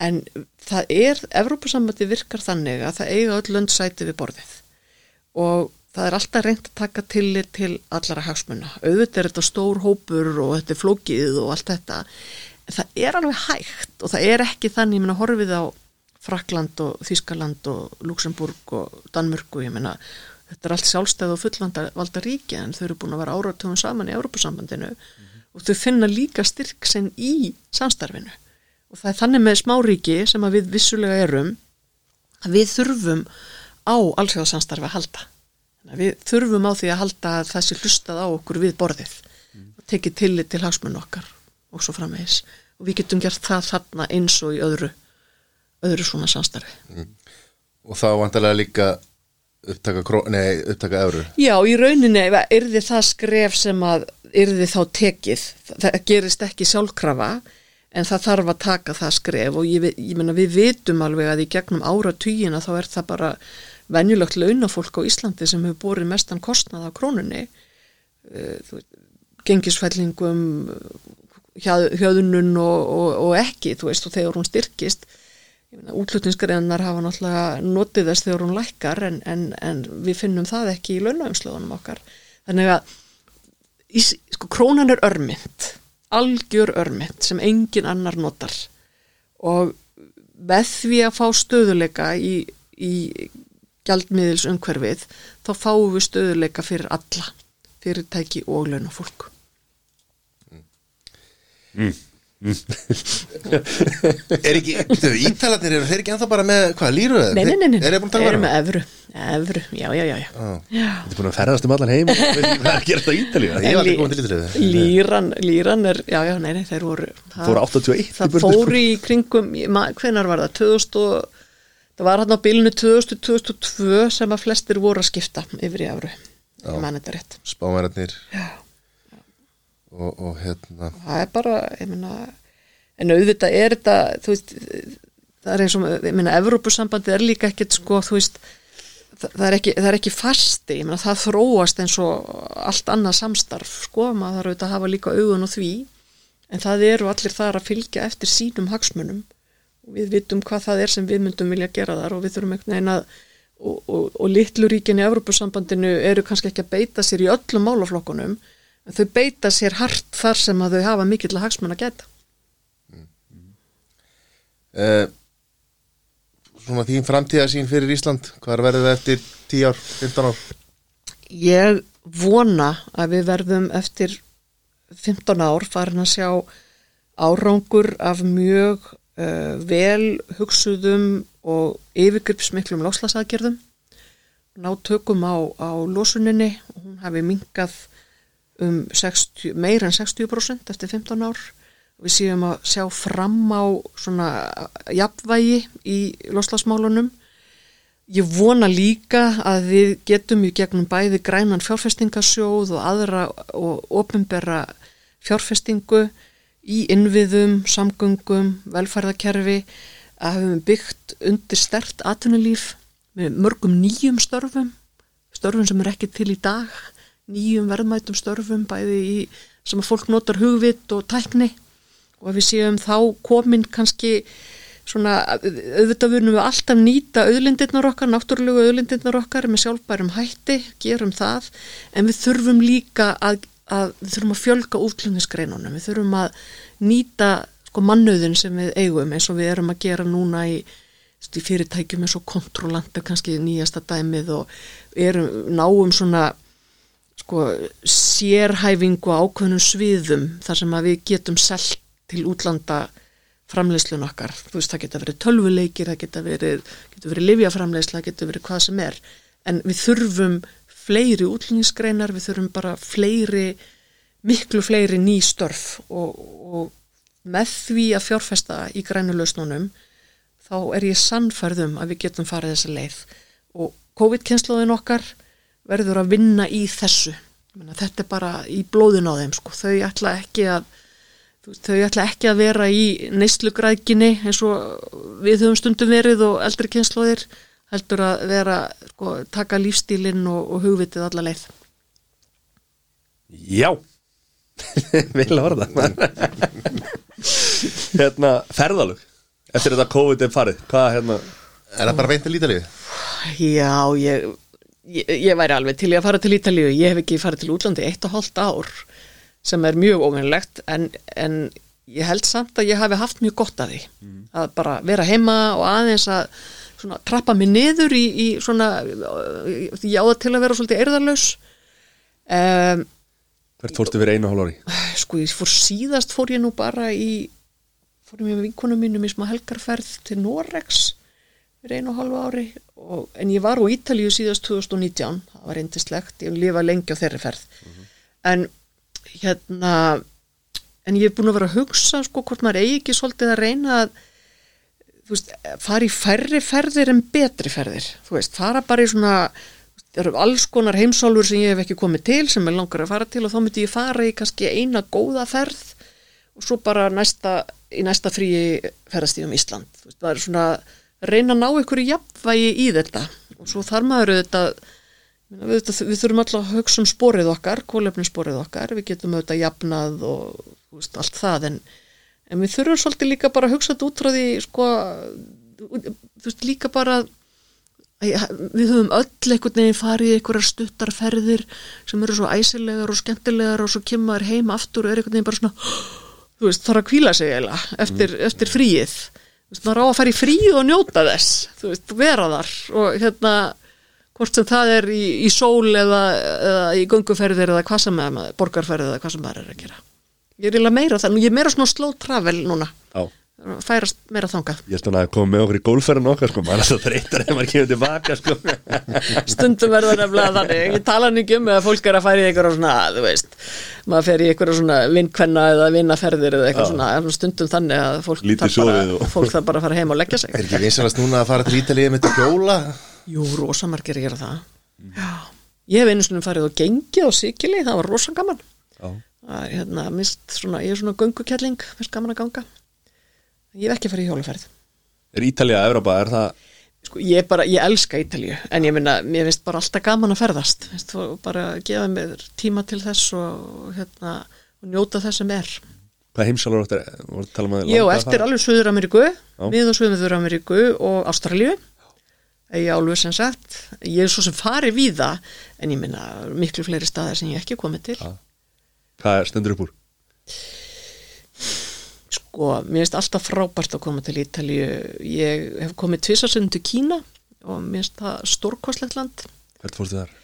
En það er, Evrópusambandi virkar þannig að það eiga öll lönd sæti við borðið. Og það er alltaf reynd að taka tillit til allara hagsmuna. Auðvitað er þetta stór hópur og þetta er flókið og allt þetta. En það er alveg hægt og það er ekki þannig, ég meina, horfið á Frakland og Þískaland og Luxemburg og Danmörku, ég meina, þetta er allt sjálfstæð og fullanda valda ríki en þau eru búin að vera áratugum saman í Európusambandinu og þau finna líka styrk sinn í samstarfinu og það er þannig með smáríki sem að við vissulega erum að við þurfum á allsjóðsamstarfi að halda. Við þurfum á því að halda að það sé hlustað á okkur við borðið og tekið tillit til hagsmunn okkar og svo framvegis og við getum gert það þarna eins og í öðru öðru svona samstarfi. og þá vantarlega líka upptaka, nei, upptaka eurur Já, í rauninni yrði það skref sem að yrði þá tekið, það gerist ekki sjálfkrafa en það þarf að taka það skref. Og ég, ég meina við vitum alveg að í gegnum áratugina þá er það bara venjulegt launafólk á Íslandi sem hefur borið mestan kostnað á krónunni. Þú veist, gengisfællingum hjá- hjöðunun og, og, og ekki, þú veist, og þegar hún styrkist útlutningsgreinar hafa náttúrulega notið þess þegar hún lækkar en, en, en við finnum það ekki í launaumslöðunum okkar. Þannig að í, sko, krónan er örmynd algjör örmynd sem engin annar notar. Og með því að fá stöðuleika í, í gjaldmiðils umhverfið þá fáum við stöðuleika fyrir alla fyrirtæki og launafólk er ekki, þau ítalarnir eru þeir ekki ennþá bara með, hvað, líru? Nei, nei, nei, nei, er ég búin að tala erum um með evru, evru, já, já, já, já. já. Þetta er búin að ferðast um allan heim og veit ekki hvað er að gera þetta á Ítalíu Ég hef aldrei komið til Ítalíu. Líran, líran er, já, já, nei, nei, þeir voru það- Fóru 81 í Það burtu, sko. fóru í kringum, hvenær var það 2000 og, það var hann á bilinu 2000-2002 sem að flestir voru að skipta yfir í rétt spámærarnir Já. Og, og hérna. Það er bara, ég meina en auðvitað er þetta þú veist, það er eins og ég meina, Evrópusambandi er líka ekkit sko, þú veist það það er, ekki, það er ekki fasti, ég meina það þróast eins og allt annað samstarf sko, maður þarf auðvitað að hafa líka augun á því. En það eru allir þar að fylgja eftir sínum hagsmunum. Og við vitum hvað það er sem við myndum vilja gera þar og við þurfum einhvern veginn að og, og, og litluríkin í Evropasambandinu eru kannski ekki að beita sér í öllum málaflokkunum þau beita sér hart þar sem að þau hafa mikill að hagsmun að geta uh, Svona þín framtíðasín fyrir Ísland Hvað verður við eftir 10 ár, 15 ár? Ég vona að við verðum eftir 15 ár farin að sjá árangur af mjög uh, vel hugsuðum og yfirgripsmiklum láslasaðgerðum ná tökum á, á losuninni. Og hún hafi minkað um 60, meira en 60% eftir 15 ár. Við séum að sjá fram á svona jafnvægi í loslasmálunum Ég vona líka að við getum í gegnum bæði grænan fjárfestingasjóð og aðra og ofinbera fjárfestingu í innviðum, samgöngum, velferðarkerfi að hefum byggt undir stert atvinnulíf með mörgum nýjum störfum, störfum sem er ekki til í dag, nýjum verðmætum störfum bæði í sem að fólk notar hugvit og tækni. Og að við séum þá komin kannski svona, auðvitað vunum við alltaf nýta auðlindirnar okkar, náttúrulegu auðlindirnar okkar með sjálfbærum hætti, gerum það, en við þurfum líka að, að við þurfum að fjölga útlunnisgreinunum, við þurfum að nýta sko mannauðin sem við eigum eins og við erum að gera núna í, fyrirtækjum eins og kontrollandu kannski nýjasta dæmið og erum náum svona sko sérhæfingu ákveðnum sviðum þar sem að við getum selt til útlanda framleiðslun okkar, þú veist það geta verið tölvuleikir, það geta verið, verið livjaframleiðsla, það geta verið hvað sem er. En við þurfum fleiri útlýningsgreinar, við þurfum bara fleiri, miklu fleiri ný störf og, og með því að fjárfesta í grænulausnunum þá er ég sannfærðum að við getum farið þessa leið. Og COVID-kynnslóðin okkar verður að vinna í þessu. Þetta er bara í blóðin á þeim sko. þau ætla ekki að þau ætla ekki að vera í neyslugrækinni eins og við höfum stundum verið og eldri kynnslóðir heldur að vera, sko, taka lífstílinn og, og hugvitið alla leið. Já. Vil að orða Hérna, ferðalug Eftir þetta COVID er farið. Hvað, hérna? Er það bara beint til Ítalíu? Já, ég, ég, ég væri alveg til ég að fara til Ítalíu ég hef ekki farið til útlandi eitt og hálft ár sem er mjög óvinnlegt en, en ég held samt að ég hafi haft mjög gott að því mm. að bara vera heima og aðeins að svona, trappa mig niður í, í svona því ég áða til að vera svolítið erðarlaus um, Hvert fórstu fyrir einu hálf ári? Sko ég fór síðast fór ég nú bara í fór ég með vinkunum mínum í smá helgarferð til Norex fyrir einu hálfu ári og, en ég var á Ítalíu síðast 2019 það var reyndislegt, ég lifa lengi á þeirri ferð mm -hmm. en hérna en ég er búin að vera að hugsa sko hvort maður eigi ekki svolítið að reyna að þú veist, fara í færri ferðir en betri ferðir, þú veist, fara bara í svona, það eru alls konar heimsálfur sem ég hef ekki komið til sem ég langar að fara til og þá myndi ég fara í kannski eina góða ferð og svo bara næsta, í næsta fríi ferðastíðum Ísland, þú veist, það er svona reyna að ná ykkur í jafnvægi í þetta. Og svo þarf maður auðvitað Við, við þurfum alltaf að hugsa um sporið okkar, kólefninssporið okkar, við getum auðvitað jafnað og veist, allt það. En, en við þurfum svolítið líka bara að hugsa þetta út frá því sko, þú veist líka bara við höfum öll einhvern veginn farið í einhverjar stuttarferðir sem eru svo æsilegar og skemmtilegar og svo kemur heim aftur og er einhvern veginn bara svona þú veist þarf að kvíla sig eiginlega eftir, mm. eftir fríið, veist maður á að fara í fríið og njóta þess, þú veist vera þar og hérna hvort sem það er í, í sól eða, eða í gunguferðir eða hvað sem er borgarferðir eða hvað sem það er að gera ég er meira þannig, ég er meira svona slow travel núna Já. Færast meira þangað. Ég svona að koma með okkur í gólferðin okkar sko, maður er svo þreytar ef maður kemur tilbaka sko. stundum verður nefnilega þannig. Ég tala nýgjum um að fólk er að færi í eitthvað svona, þú veist, maður fer í eitthvað svona vinkvenna eða vinnaferðir eða eitthvað svona, stundum þannig að fólk þarf bara, og... fólk þarf bara að fara heim og leggja sig. Er ekki vinsalast núna að fara til Ítalið með þetta hjóla? Jú, rosamargir að gera það. Mm. Já, ég hef einu svona farið og gengið á Sikili, það var rosangaman hérna, mist svona ég er svona göngukelling, fyrst gaman að ganga ég hef ekki farið í hjóluferð Er Ítalija að Europa, er það Sko, ég bara, ég elska Ítalju en ég minna, mér finnst bara alltaf gaman að ferðast. Finnst, bara gefa mér tíma til þess og hérna, og njóta þess sem er. Hvað heimsálur áttir voru að tala um að og að eftir alveg Suður-Ameríku, við og Suður-Ameríku og Ástralíu, ég álfur sem sagt, ég er svo sem fari víða, en ég minna miklu fleiri staðar sem ég ekki komið til. Hvað stendur upp úr? Sko, mér finnst alltaf frábært að koma til Ítalíu, ég hef komið tvisasundu til Kína og mér finnst það stórkostlegt land. Hvert fórstu þar?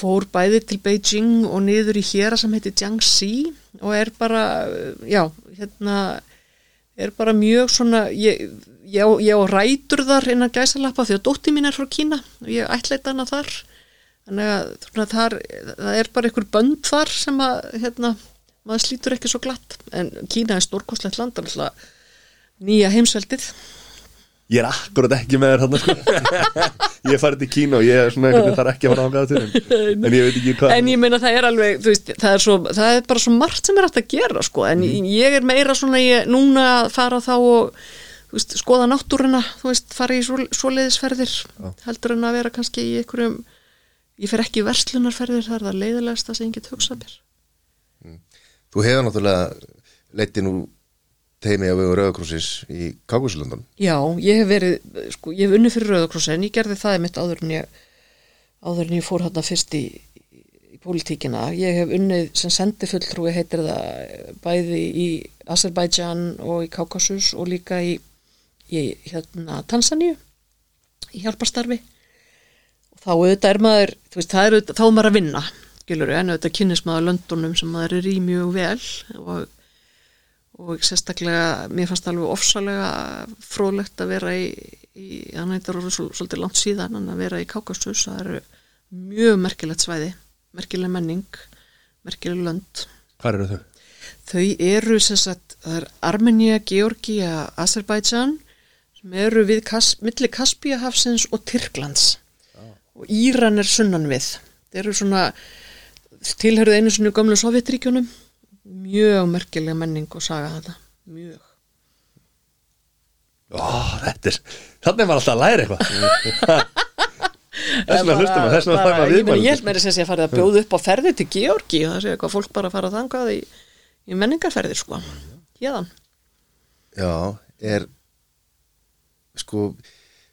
Fór bæði til Beijing og niður í hér sem heitir Jiangxi og er bara, já, hérna, er bara mjög svona, ég, ég, ég á rætur þar innan gæsalappa því að dótti mín er frá Kína og ég ætleita hana þar þannig að þar, það er bara einhver bönd þar sem að hérna, maður slítur ekki svo glatt. En Kína er stórkostlegt land nýja heimsveldið. Ég er akkurat ekki með þér hann sko. Ég farið til Kína og ég er svona veginn þar ekki að fara ángað til en, en ég veit ekki hvað. En ég meina það er alveg veist, það, er svo, það er bara svo margt sem er hægt að gera sko. en ég er meira svona ég, núna að fara þá og veist, skoða náttúruna þú veist, fara í svo, svoleiðisferðir. Heldur en að vera kannski í einhverjum ég fer ekki í verslunarferðir það er það get hugsað mér Þú hefur náttúrulega leitti nú teimi á vegu Rauðakrósis í Kákusulundan Já, ég hef verið, sko, ég hef unnið fyrir Rauðakrossin, ég gerði það mitt áður en ég, áður en ég fór hérna fyrst í, í pólitíkina. Ég hef unnið sem sendifulltrúi heitir það bæði í Azerbaijan og í Kaukasus og líka í, í hérna Tansaníu, í hjálparstarfi. Og þá auðvitað er maður, þú veist, það er auðvitað, þá er maður að vinna, skilur en auðvitað kynnist maður löndunum sem maður er í mjög vel og og sérstaklega, mér fannst alveg ofsalega fróðlegt að vera í, í hann eitthvað orðið svo, svolítið langt síðan að vera í Kákasus, það eru mjög merkilegt svæði, merkileg menning merkileg lönd. Hvað eru þau? þau eru sagt, það er Armenia, Georgia, Azerbaijan sem eru við Kas, milli Kaspíahafsins og Tyrklands. Og Íran er sunnan við. Þeir eru svona tilhörðu einu svona gömlu Sovjetríkjunum mjög merkileg menning og saga þetta mjög. Ó, þetta er, þannig var alltaf að læra eitthvað. Þess vegna hlustum að þess vegna Bara- það var ég ég held sem sé að fara að bjóða upp á ferði til Georgi og það sé eitthvað fólk bara að fara þangað í, í menningarferðir sko. Hérðan Já, er sko,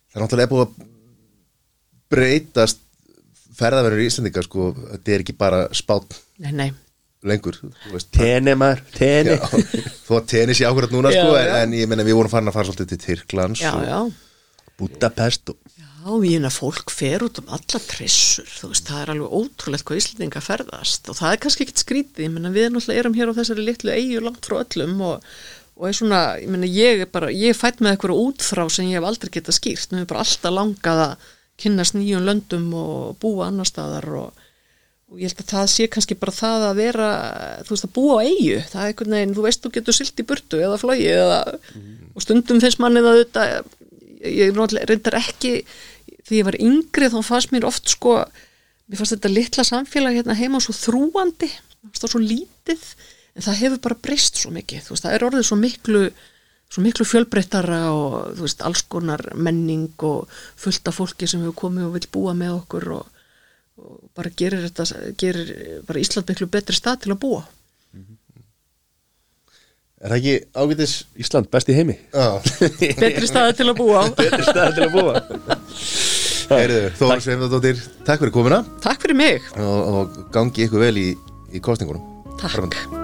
það er náttúrulega búið að breytast ferðaverður í Íslandinga sko, þetta er ekki bara spát nei, nei, lengur þú veist, Tene maður, tene Já, þó að tennis í ákvörðat núna sko, Já, en, já. en ég menna við vorum farin að fara svolítið til Tyrklands já, og, já. Budapest og Já, ég meina fólk fer út um alla trissur, þú veist, það er alveg ótrúlegt hvað Íslandinga ferðast og það er kannski ekkit skrítið, ég meina við náttúrulega erum hér á þessari litlu eigu langt frá öllum og, og er svona, ég meina ég er bara, ég er fætt með eitthvað útþrá sem ég hef aldrei getað skýrt, mér er bara alltaf langað að kynnast nýjum löndum og búa annar staðar og, og ég held að það sé kannski bara það að vera, þú veist, að búa á eigu, það er einhvern veginn, þú veist, þú getur silt í burtu eða flói eða, og stundum finnst manni það auðvitað, ég reyndar ekki, því ég var yngri þá fannst mér oft sko, mér fannst þetta litla samfélag hérna heima svo þrúandi, það svo lítið, en það hefur bara breyst svo mikið, þú veist, það er orðið svo miklu, svo miklu fjölbreyttara og þú veist, alls konar menning og fullt af fólki sem hefur komið og vil búa með okkur og, og bara gerir þetta, gerir bara Ísland miklu betri stað til að búa. Er það ekki ágætis Ísland best í heimi Já, Betri stað til að búa. Betri stað til að búa heyrðu, Þóra Sveimdadóttir Takk fyrir komuna Takk fyrir mig. og, og gangi ykkur vel í, í kostningunum Takk.